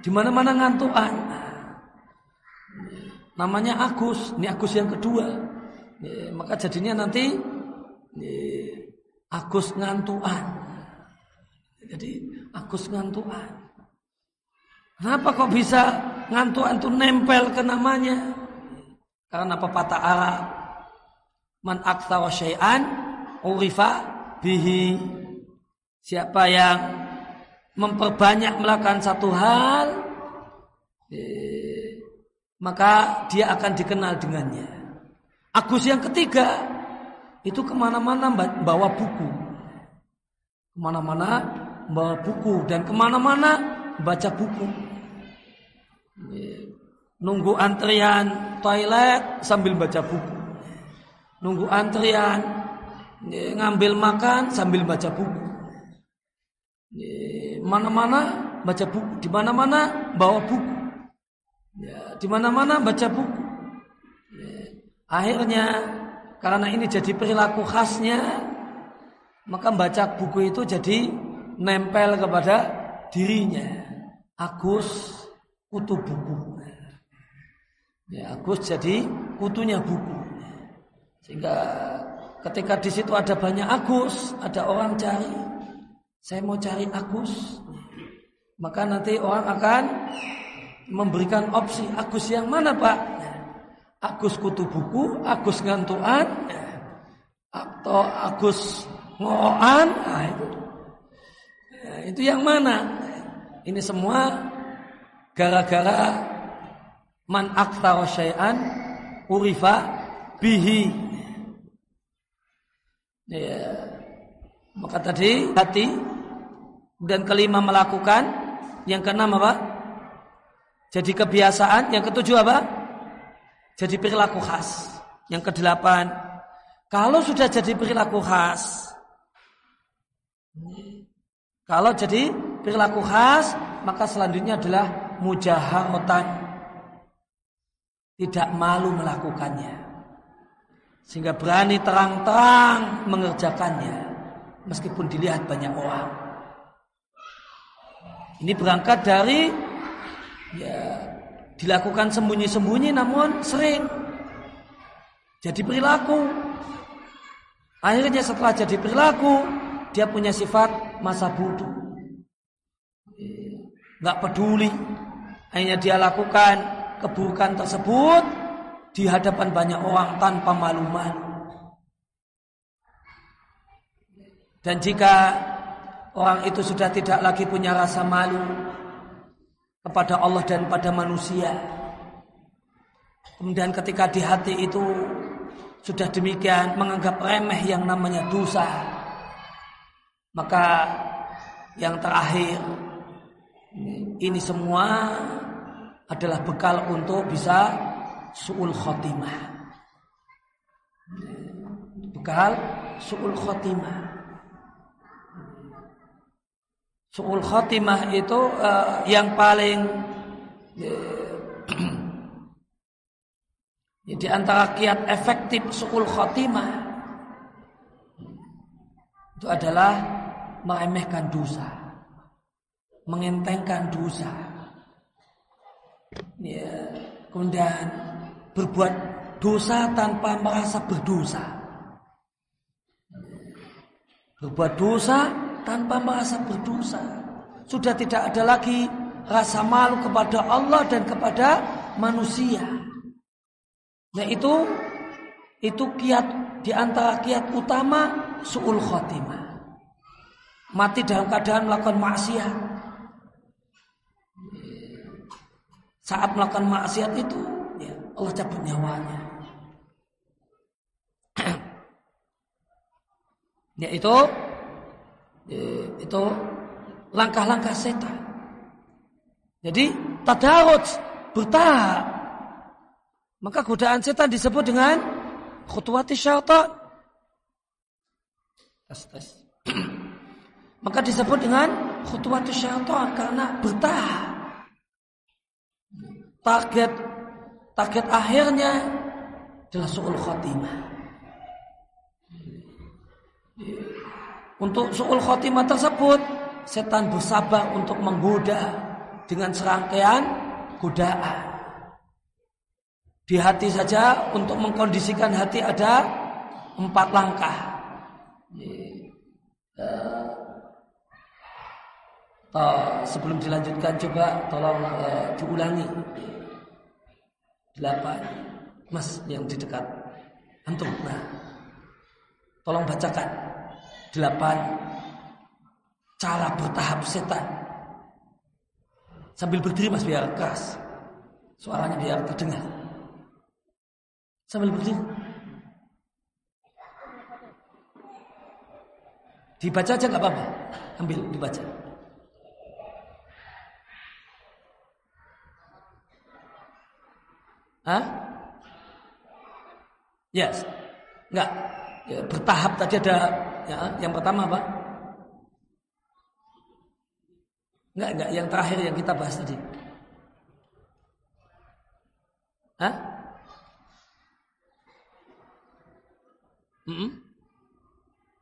Di mana-mana ngantukan. Namanya Agus, ini Agus yang kedua. Maka jadinya nanti Agus ngantuan. Jadi Agus ngantuan. Kenapa kok bisa ngantuan itu nempel ke namanya? Karena pepatah Arab Man aktsara syai'an urifa bihi. Siapa yang memperbanyak melakukan satu hal eh, maka dia akan dikenal dengannya. Agus yang ketiga itu ke mana-mana bawa buku, ke mana-mana bawa buku dan ke mana-mana baca buku. Eh, nunggu antrian toilet sambil baca buku nunggu antrian, ngambil makan sambil baca buku. Mana-mana baca buku, di mana-mana bawa buku. Ya, di mana-mana baca buku. Ya, akhirnya karena ini jadi perilaku khasnya, maka baca buku itu jadi nempel kepada dirinya. Agus kutu buku. Ya, Agus jadi kutunya buku. Sehingga ketika di situ ada banyak Agus, ada orang cari. Saya mau cari Agus. Maka nanti orang akan memberikan opsi Agus yang mana Pak? Agus kutu buku, Agus ngantuan, atau Agus ngoan. Nah, itu. Ya, itu yang mana? Ini semua gara-gara man aktsara syai'an urifa bihi Ya. Maka tadi hati dan kelima melakukan, yang keenam apa? Jadi kebiasaan, yang ketujuh apa? Jadi perilaku khas. Yang kedelapan, kalau sudah jadi perilaku khas, kalau jadi perilaku khas, maka selanjutnya adalah mujaharatan. Tidak malu melakukannya. Sehingga berani terang-terang mengerjakannya meskipun dilihat banyak orang. Ini berangkat dari ya dilakukan sembunyi-sembunyi namun sering jadi perilaku. Akhirnya setelah jadi perilaku dia punya sifat masa bodoh. Nggak peduli. Hanya dia lakukan keburukan tersebut di hadapan banyak orang tanpa malu-malu. Dan jika orang itu sudah tidak lagi punya rasa malu kepada Allah dan pada manusia, kemudian ketika di hati itu sudah demikian menganggap remeh yang namanya dosa, maka yang terakhir ini semua adalah bekal untuk bisa su'ul khotimah. Bekal su'ul khotimah. Su'ul khotimah itu uh, yang paling uh, [CLEARS THROAT] di antara kiat efektif su'ul khotimah itu adalah meremehkan dosa, mengentengkan dosa. Ya, kemudian berbuat dosa tanpa merasa berdosa. Berbuat dosa tanpa merasa berdosa. Sudah tidak ada lagi rasa malu kepada Allah dan kepada manusia. Nah itu itu kiat di antara kiat utama suul khotimah. Mati dalam keadaan melakukan maksiat. Saat melakukan maksiat itu, ya Allah cabut nyawanya. [CLEARS THROAT] ya itu ya, itu langkah-langkah setan. Jadi tadarut bertahap. Maka godaan setan disebut dengan khutwati syaitan. Tes, tes. [CLEARS THROAT] Maka disebut dengan khutwati syaitan karena bertahap. Target target akhirnya adalah su'ul khotimah. Untuk su'ul khotimah tersebut setan bersabar untuk menggoda dengan serangkaian godaan. Di hati saja untuk mengkondisikan hati ada empat langkah. Sebelum dilanjutkan coba tolong uh, diulangi. Delapan. Mas yang di dekat antum. Nah, tolong bacakan delapan cara bertahap setan. Sambil berdiri mas biar keras. Suaranya biar terdengar. Sambil berdiri. Dibaca aja nggak apa-apa. Ambil dibaca. Hah? Yes. Enggak. Ya, bertahap tadi ada ya, yang pertama apa? Enggak, enggak, yang terakhir yang kita bahas tadi. Hah? Hmm?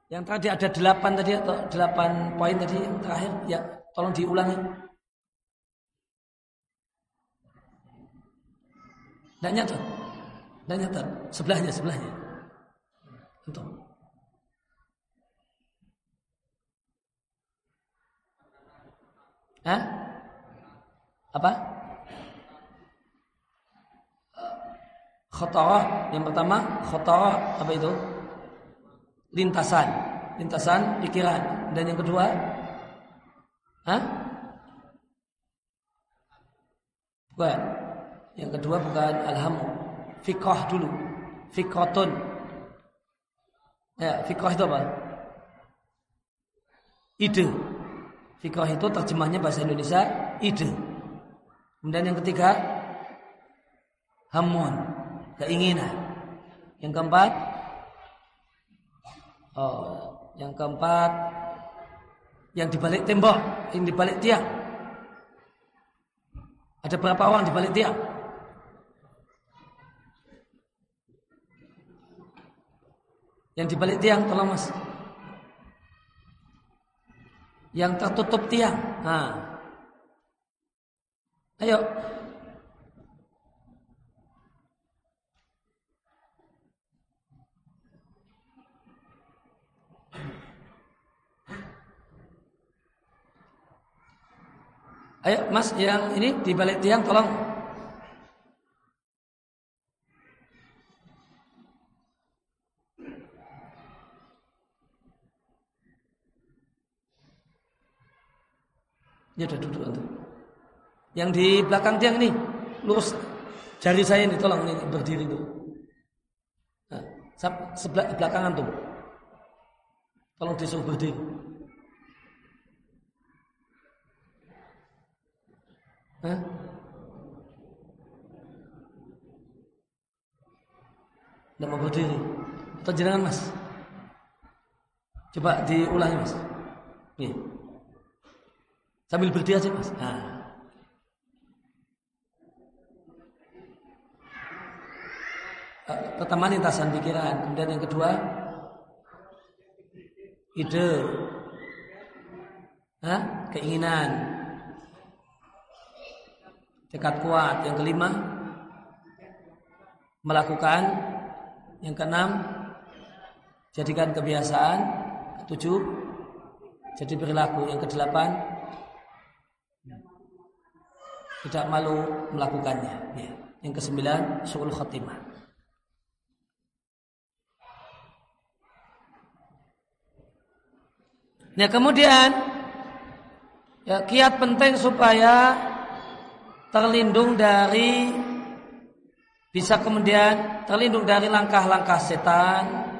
Yang tadi ada delapan tadi atau delapan poin tadi yang terakhir ya tolong diulangi. Tidak nyata, tidak nyata. Sebelahnya, sebelahnya. Untuk. Hah? Apa? Khotorah yang pertama khotorah apa itu? lintasan, lintasan pikiran. Dan yang kedua, Hah? Bukan. Yang kedua bukan alhamu. Fikrah dulu. Fikratun. Ya, fikrah itu apa? Ide. Fikrah itu terjemahnya bahasa Indonesia ide. Kemudian yang ketiga hamun, keinginan. Yang keempat Oh, yang keempat yang dibalik tembok, yang dibalik tiang. Ada berapa orang dibalik tiang? Yang dibalik tiang, tolong mas. Yang tertutup tiang. Nah. Ayo, Ayo mas yang ini di balik tiang tolong Ya udah duduk untuk. Yang di belakang tiang ini lurus jari saya ini tolong ini berdiri itu. Nah, sebelah belakangan tuh. Tolong disuruh berdiri. Hah? Tidak mau berdiri Atau jenengan mas Coba diulangi mas Nih. Sambil berdiri aja mas nah. Eh, pertama lintasan pikiran Kemudian yang kedua Ide Hah? keinginan. Tekad kuat. Yang kelima, melakukan. Yang keenam, jadikan kebiasaan. Ketujuh, jadi perilaku. Yang kedelapan, tidak malu melakukannya. Ya. Yang kesembilan, suul khatimah. Nah kemudian ya, kiat penting supaya terlindung dari bisa kemudian terlindung dari langkah-langkah setan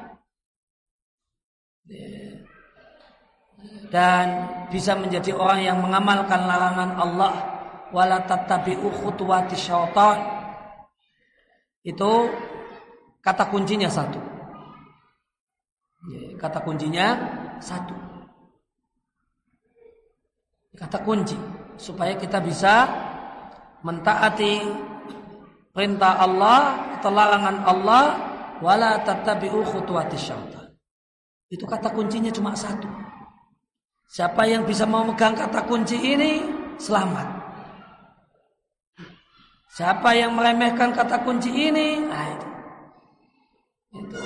dan bisa menjadi orang yang mengamalkan larangan Allah wala tattabi'u khutuwati syaitan itu kata kuncinya satu kata kuncinya satu kata kunci supaya kita bisa mentaati perintah Allah atau larangan Allah wala tattabi'u khutuwati syaitan. Itu kata kuncinya cuma satu. Siapa yang bisa memegang kata kunci ini selamat. Siapa yang meremehkan kata kunci ini, nah itu, itu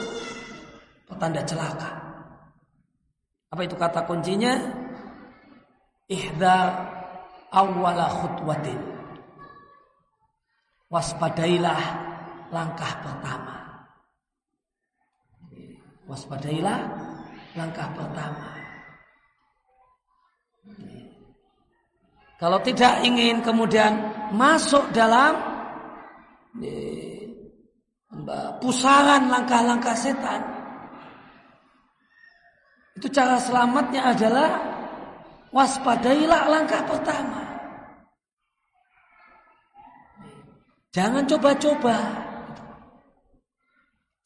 petanda celaka. Apa itu kata kuncinya? ihdar awwala khutwatin. Waspadailah langkah pertama. Waspadailah langkah pertama. Kalau tidak ingin kemudian masuk dalam pusaran langkah-langkah setan, itu cara selamatnya adalah waspadailah langkah pertama. Jangan coba-coba.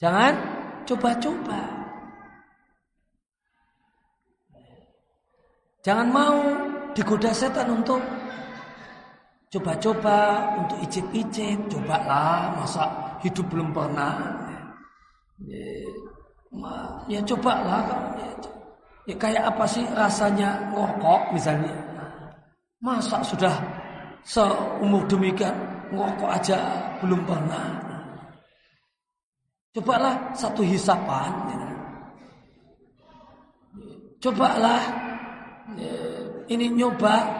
Jangan coba-coba. Jangan mau digoda setan untuk coba-coba, untuk icip-icip. Cobalah, masa hidup belum pernah. Ya, ya cobalah. Ya, Ya kayak apa sih rasanya ngokok misalnya? Masa sudah seumur demikian ngokok aja belum pernah? Cobalah satu hisapan. Gitu. Cobalah ya, ini nyoba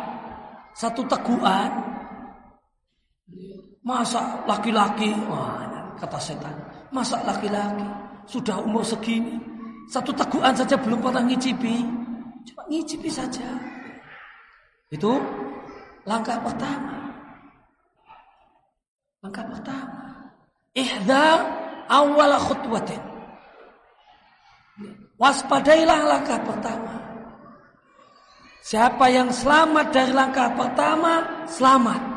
satu teguhan. Masa laki-laki, kata setan, masa laki-laki sudah umur segini satu teguhan saja belum pernah ngicipi. Coba ngicipi saja. Itu langkah pertama. Langkah pertama. Ihdar awal khutwatin. Waspadailah langkah pertama. Siapa yang selamat dari langkah pertama, selamat.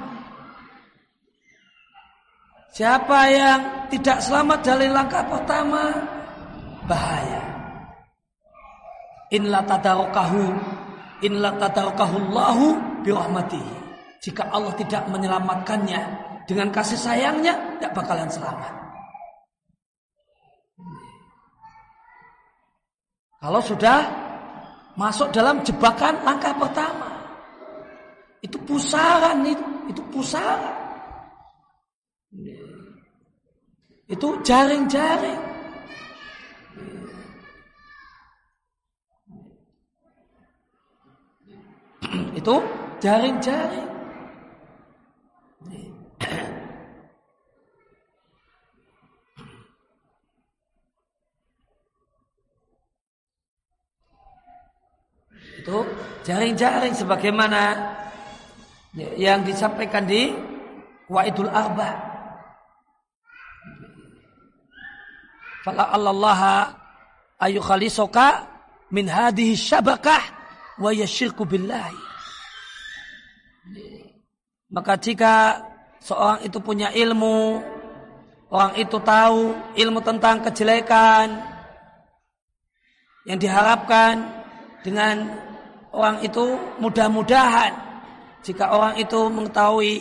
Siapa yang tidak selamat dari langkah pertama, bahaya. In la tadarakahu in la Allahu bi rahmatihi. Jika Allah tidak menyelamatkannya dengan kasih sayangnya, tidak bakalan selamat. Kalau sudah masuk dalam jebakan langkah pertama, itu pusaran itu, itu pusaran. Itu jaring-jaring. itu jaring-jaring. itu jaring-jaring sebagaimana yang disampaikan di Wa'idul Arba. Allah ayu khalisoka min hadhihi syabakah wa yasyirku billahi. Maka jika seorang itu punya ilmu, orang itu tahu ilmu tentang kejelekan yang diharapkan dengan orang itu mudah-mudahan jika orang itu mengetahui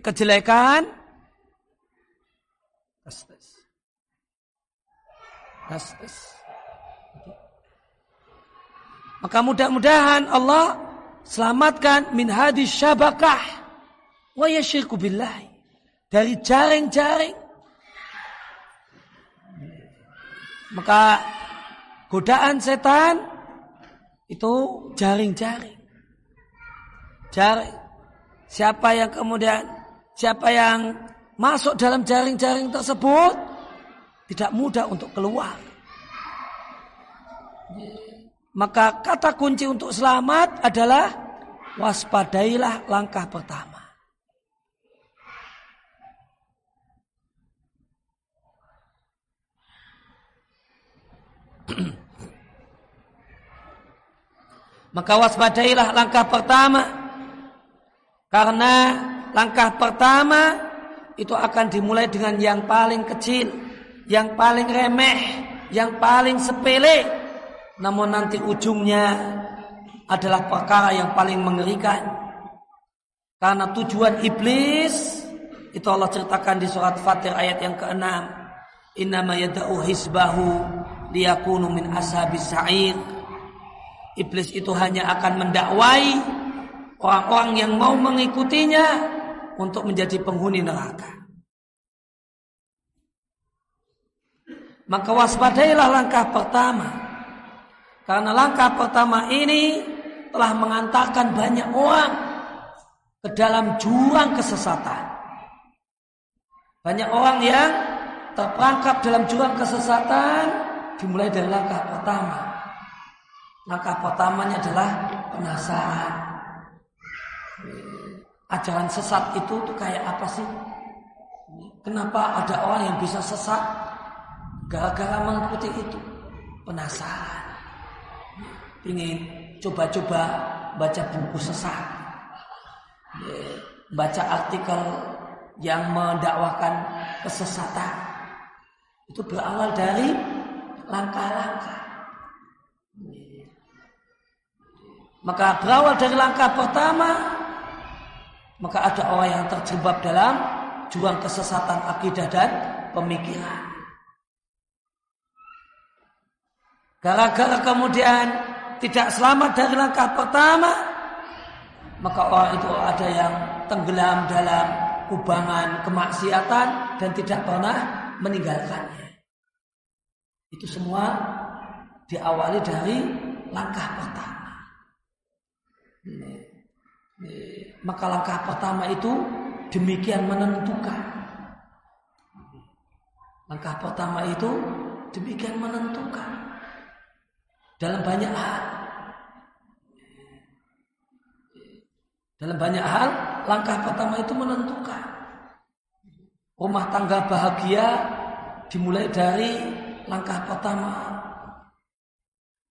kejelekan tes tes tes Maka mudah-mudahan Allah selamatkan min hadis syabakah wa yasyirku billahi. Dari jaring-jaring. Maka godaan setan itu jaring-jaring. Jaring. Siapa yang kemudian siapa yang masuk dalam jaring-jaring tersebut tidak mudah untuk keluar. Maka kata kunci untuk selamat adalah waspadailah langkah pertama. [CLEARS THROAT] Maka waspadailah langkah pertama karena langkah pertama itu akan dimulai dengan yang paling kecil, yang paling remeh, yang paling sepele. Namun nanti ujungnya adalah perkara yang paling mengerikan. Karena tujuan iblis itu Allah ceritakan di surat Fatir ayat yang ke-6. Innama hisbahu liyakunu min ashabis sa'ir. Iblis itu hanya akan mendakwai orang-orang yang mau mengikutinya untuk menjadi penghuni neraka. Maka waspadailah langkah pertama. Karena langkah pertama ini telah mengantarkan banyak orang ke dalam jurang kesesatan. Banyak orang yang terperangkap dalam jurang kesesatan dimulai dari langkah pertama. Langkah pertamanya adalah penasaran. Ajaran sesat itu tuh kayak apa sih? Kenapa ada orang yang bisa sesat gara-gara mengikuti itu? Penasaran. Ingin coba-coba baca buku sesat. Baca artikel yang mendakwakan kesesatan. Itu berawal dari langkah-langkah. Maka berawal dari langkah pertama, maka ada orang yang terjebak dalam jurang kesesatan akidah dan pemikiran. Gara-gara kemudian tidak selamat dari langkah pertama, maka orang itu ada yang tenggelam dalam kubangan kemaksiatan dan tidak pernah meninggalkannya. Itu semua diawali dari langkah pertama. Maka langkah pertama itu demikian menentukan. Langkah pertama itu demikian menentukan. Dalam banyak hal. Dalam banyak hal, langkah pertama itu menentukan. Rumah tangga bahagia dimulai dari langkah pertama.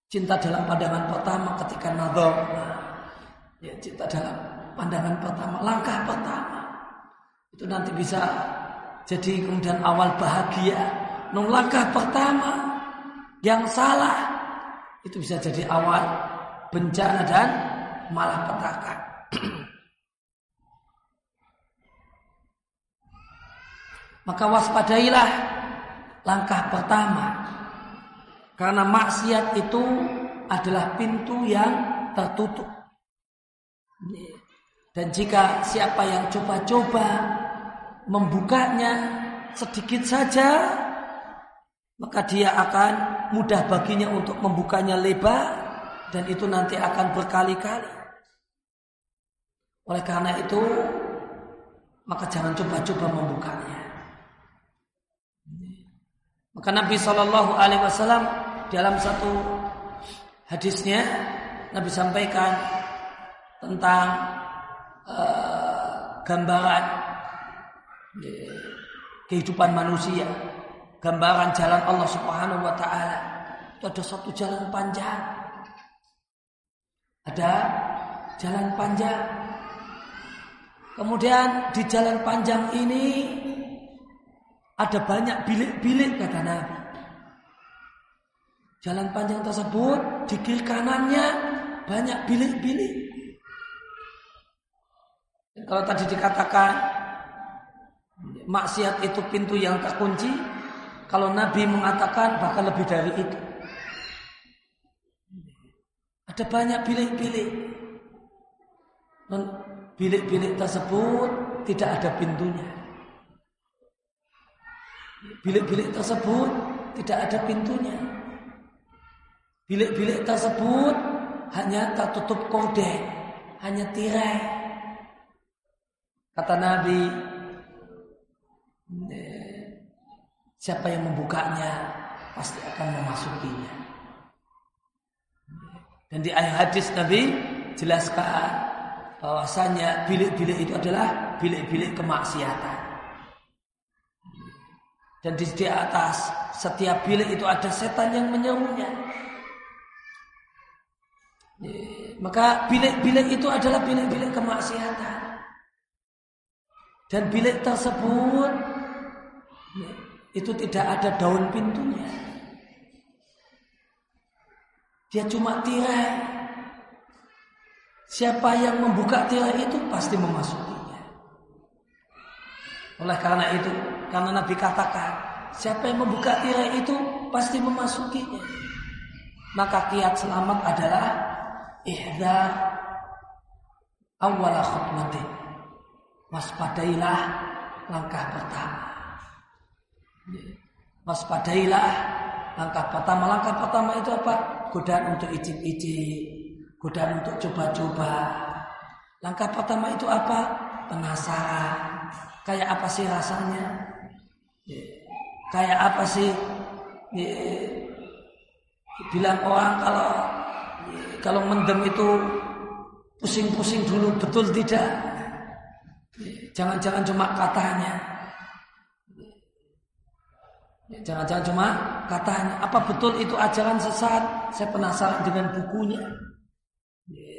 Cinta dalam pandangan pertama ketika nador. Ya, cinta dalam pandangan pertama, langkah pertama. Itu nanti bisa jadi kemudian awal bahagia. Nung langkah pertama yang salah itu bisa jadi awal bencana dan malah petaka. [CLEARS THROAT] Maka waspadailah langkah pertama. Karena maksiat itu adalah pintu yang tertutup. Dan jika siapa yang coba-coba membukanya sedikit saja, maka dia akan mudah baginya untuk membukanya lebar dan itu nanti akan berkali-kali. Oleh karena itu, maka jangan coba-coba membukanya. Maka Nabi Shallallahu Alaihi Wasallam dalam satu hadisnya Nabi sampaikan tentang uh, gambaran kehidupan manusia, gambaran jalan Allah Subhanahu wa taala. Itu ada satu jalan panjang. Ada jalan panjang. Kemudian di jalan panjang ini ada banyak bilik-bilik kata Nabi. Jalan panjang tersebut di kiri kanannya banyak bilik-bilik. Kalau tadi dikatakan maksiat itu pintu yang terkunci, kalau Nabi mengatakan bahkan lebih dari itu. Ada banyak bilik-bilik. Bilik-bilik tersebut tidak ada pintunya. Bilik-bilik tersebut tidak ada pintunya. Bilik-bilik tersebut hanya tertutup kode, hanya tirai. Kata Nabi, siapa yang membukanya pasti akan memasukinya. Dan di ayat hadis Nabi jelaskan bahwasanya bilik-bilik itu adalah bilik-bilik kemaksiatan. Dan di, di atas setiap bilik itu ada setan yang menyerunya. Maka bilik-bilik itu adalah bilik-bilik kemaksiatan. Dan bilik tersebut itu tidak ada daun pintunya. Dia cuma tirai. Siapa yang membuka tirai itu pasti memasukinya. Oleh karena itu, karena Nabi katakan, siapa yang membuka tirai itu pasti memasukinya. Maka kiat selamat adalah ihdar awwala khutmatin. Waspadailah langkah pertama. Waspadailah langkah pertama. Langkah pertama itu apa? Godaan untuk icip-icip, godaan untuk coba-coba. Langkah pertama itu apa? Penasaran. Kayak apa sih rasanya? Kayak apa sih? Bilang orang kalau kalau mendem itu pusing-pusing dulu betul tidak? Jangan-jangan cuma katanya. Jangan-jangan cuma katanya. Apa betul itu ajaran sesat? Saya penasaran dengan bukunya.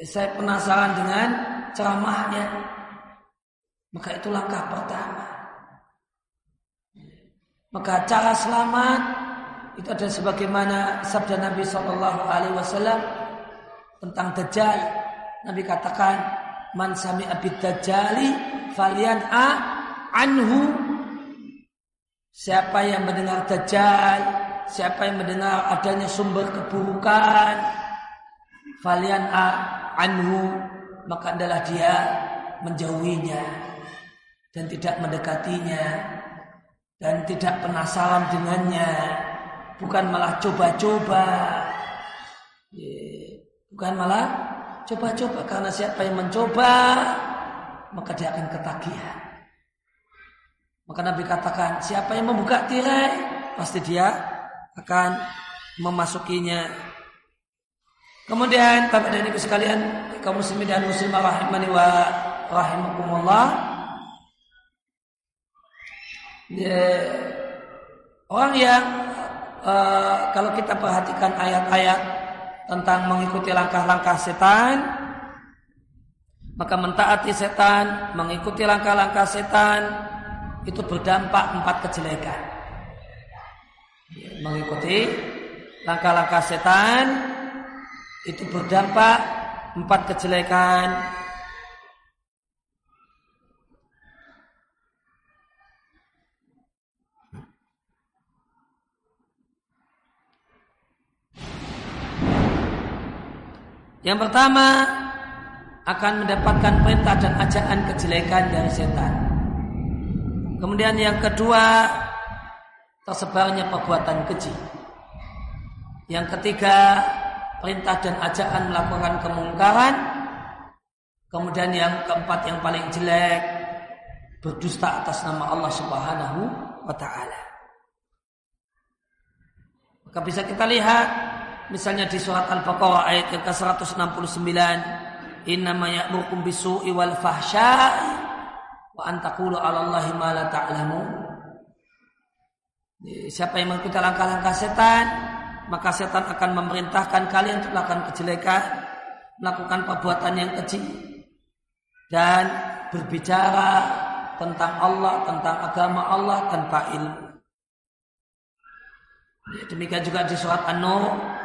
Saya penasaran dengan ceramahnya. Maka itu langkah pertama. Maka cara selamat itu ada sebagaimana sabda Nabi Wasallam tentang Dajjal. Nabi katakan, "Man sami abid Dajjali falian a anhu." Siapa yang mendengar Dajjal, siapa yang mendengar adanya sumber keburukan, falian a anhu, maka adalah dia menjauhinya dan tidak mendekatinya dan tidak penasaran dengannya, bukan malah coba-coba. Bukan malah coba-coba karena siapa yang mencoba maka dia akan ketagihan. Maka Nabi katakan siapa yang membuka tirai pasti dia akan memasukinya. Kemudian Bapak dan Ibu sekalian kaum muslimin dan muslimah rahimani wa rahimakumullah. Ya, orang yang uh, kalau kita perhatikan ayat-ayat tentang mengikuti langkah-langkah setan, maka mentaati setan, mengikuti langkah-langkah setan itu berdampak empat kejelekan. Mengikuti langkah-langkah setan itu berdampak empat kejelekan. Yang pertama akan mendapatkan perintah dan ajakan kejelekan dari setan. Kemudian yang kedua tersebarnya perbuatan keji. Yang ketiga perintah dan ajakan melakukan kemungkaran. Kemudian yang keempat yang paling jelek berdusta atas nama Allah Subhanahu wa taala. Maka bisa kita lihat Misalnya di surat Al-Baqarah ayat yang ke-169, "Innama ya'murukum bisu'i wal fahsya'i wa an taqulu 'ala Allahi ma la ta'lamun." Siapa yang mengikuti langkah-langkah setan, maka setan akan memerintahkan kalian untuk melakukan kejelekan, melakukan perbuatan yang keji dan berbicara tentang Allah, tentang agama Allah tanpa ilmu. Demikian juga di surat An-Nur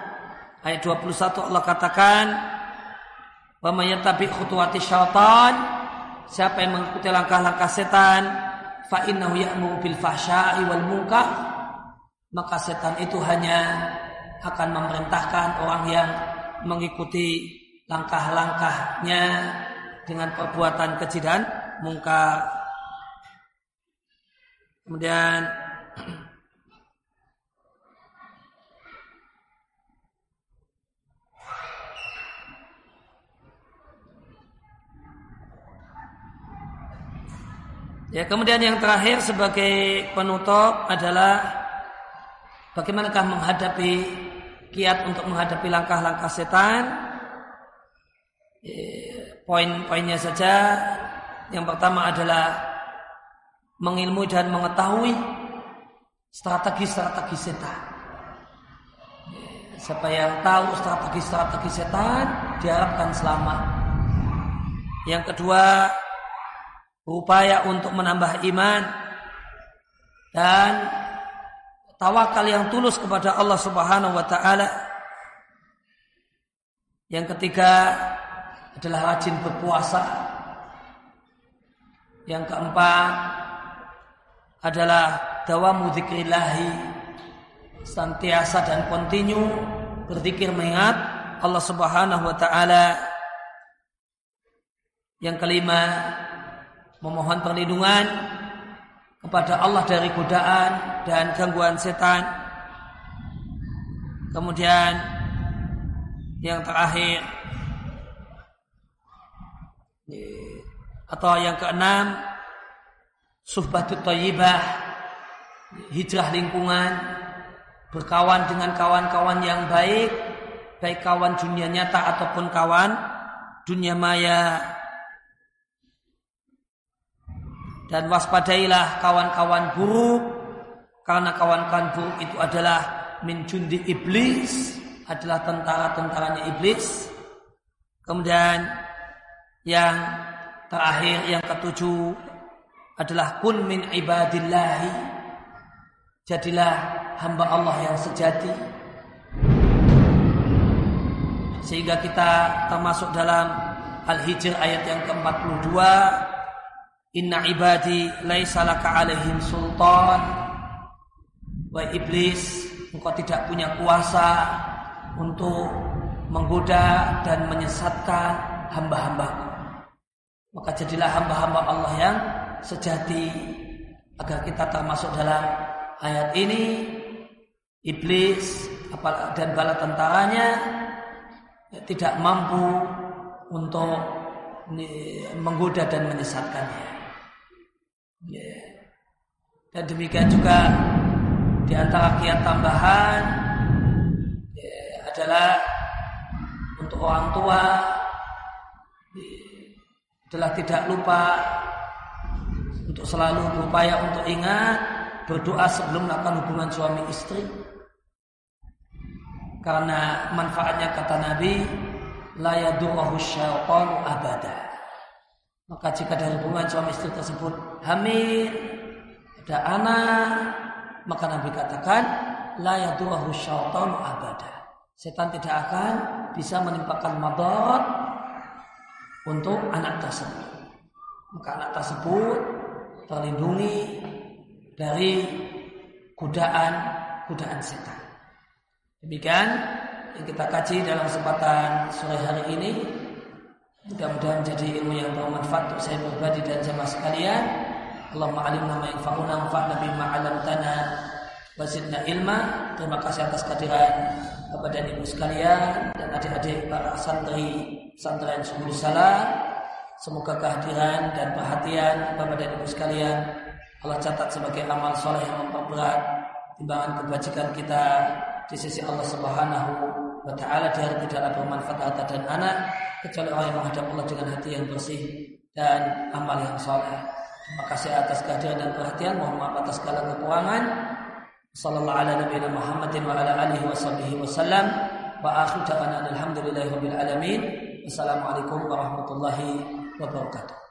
Ayat 21 Allah katakan wa may yattabi khutuwati syaitan siapa yang mengikuti langkah-langkah setan fa innahu ya'muru bil fahsya'i wal munkar maka setan itu hanya akan memerintahkan orang yang mengikuti langkah-langkahnya dengan perbuatan keji dan mungkar. Kemudian Ya, kemudian yang terakhir sebagai penutup adalah bagaimanakah menghadapi kiat untuk menghadapi langkah-langkah setan. Ya, poin-poinnya saja. Yang pertama adalah mengilmui dan mengetahui strategi-strategi setan. Ya, siapa yang tahu strategi-strategi setan diharapkan selamat. Yang kedua, upaya untuk menambah iman dan tawakal yang tulus kepada Allah Subhanahu wa taala. Yang ketiga adalah rajin berpuasa. Yang keempat adalah dawamu dzikrillahi senantiasa dan kontinu berzikir mengingat Allah Subhanahu wa taala. Yang kelima memohon perlindungan kepada Allah dari godaan dan gangguan setan. Kemudian yang terakhir atau yang keenam suhbatut thayyibah hijrah lingkungan berkawan dengan kawan-kawan yang baik baik kawan dunia nyata ataupun kawan dunia maya dan waspadailah kawan-kawan buruk karena kawan-kawan buruk itu adalah min jundi iblis adalah tentara-tentaranya iblis. Kemudian yang terakhir yang ketujuh adalah kun min ibadillahi jadilah hamba Allah yang sejati. Sehingga kita termasuk dalam Al-Hijr ayat yang ke-42 Inna ibadi laisa laka alaihim sultan wa iblis engkau tidak punya kuasa untuk menggoda dan menyesatkan hamba-hambaku. Maka jadilah hamba-hamba Allah yang sejati agar kita termasuk dalam ayat ini iblis dan bala tentaranya tidak mampu untuk menggoda dan menyesatkannya. Yeah. Dan demikian juga di antara kiat tambahan yeah, adalah untuk orang tua yeah, adalah tidak lupa untuk selalu berupaya untuk ingat berdoa sebelum melakukan hubungan suami istri karena manfaatnya kata Nabi la yadurruhu abada maka jika dari hubungan suami istri tersebut hamil, ada anak, maka Nabi katakan la abada. Setan tidak akan bisa menimpakan madarat untuk anak tersebut. Maka anak tersebut terlindungi dari godaan godaan setan. Demikian yang kita kaji dalam kesempatan sore hari ini Mudah-mudahan menjadi ilmu yang bermanfaat untuk saya pribadi dan jamaah sekalian. Allahumma alimna ma yanfa'una wanfa'na bima 'allamtana wa zidna ilma. Terima kasih atas kehadiran Bapak dan Ibu sekalian dan adik-adik para santri santri yang sungguh salam. Semoga kehadiran dan perhatian Bapak dan Ibu sekalian Allah catat sebagai amal soleh yang memperberat timbangan kebajikan kita di sisi Allah Subhanahu wa taala di hari tidaklah bermanfaat harta dan anak kecuali orang yang menghadap Allah dengan hati yang bersih dan amal yang soleh. Terima kasih atas kehadiran dan perhatian. Mohon maaf atas segala kekurangan. Sallallahu ala nabiyina Muhammadin wa ala alihi wa sahbihi wasallam. Wa akhiru da'wana alhamdulillahi rabbil alamin. Wassalamualaikum warahmatullahi wabarakatuh.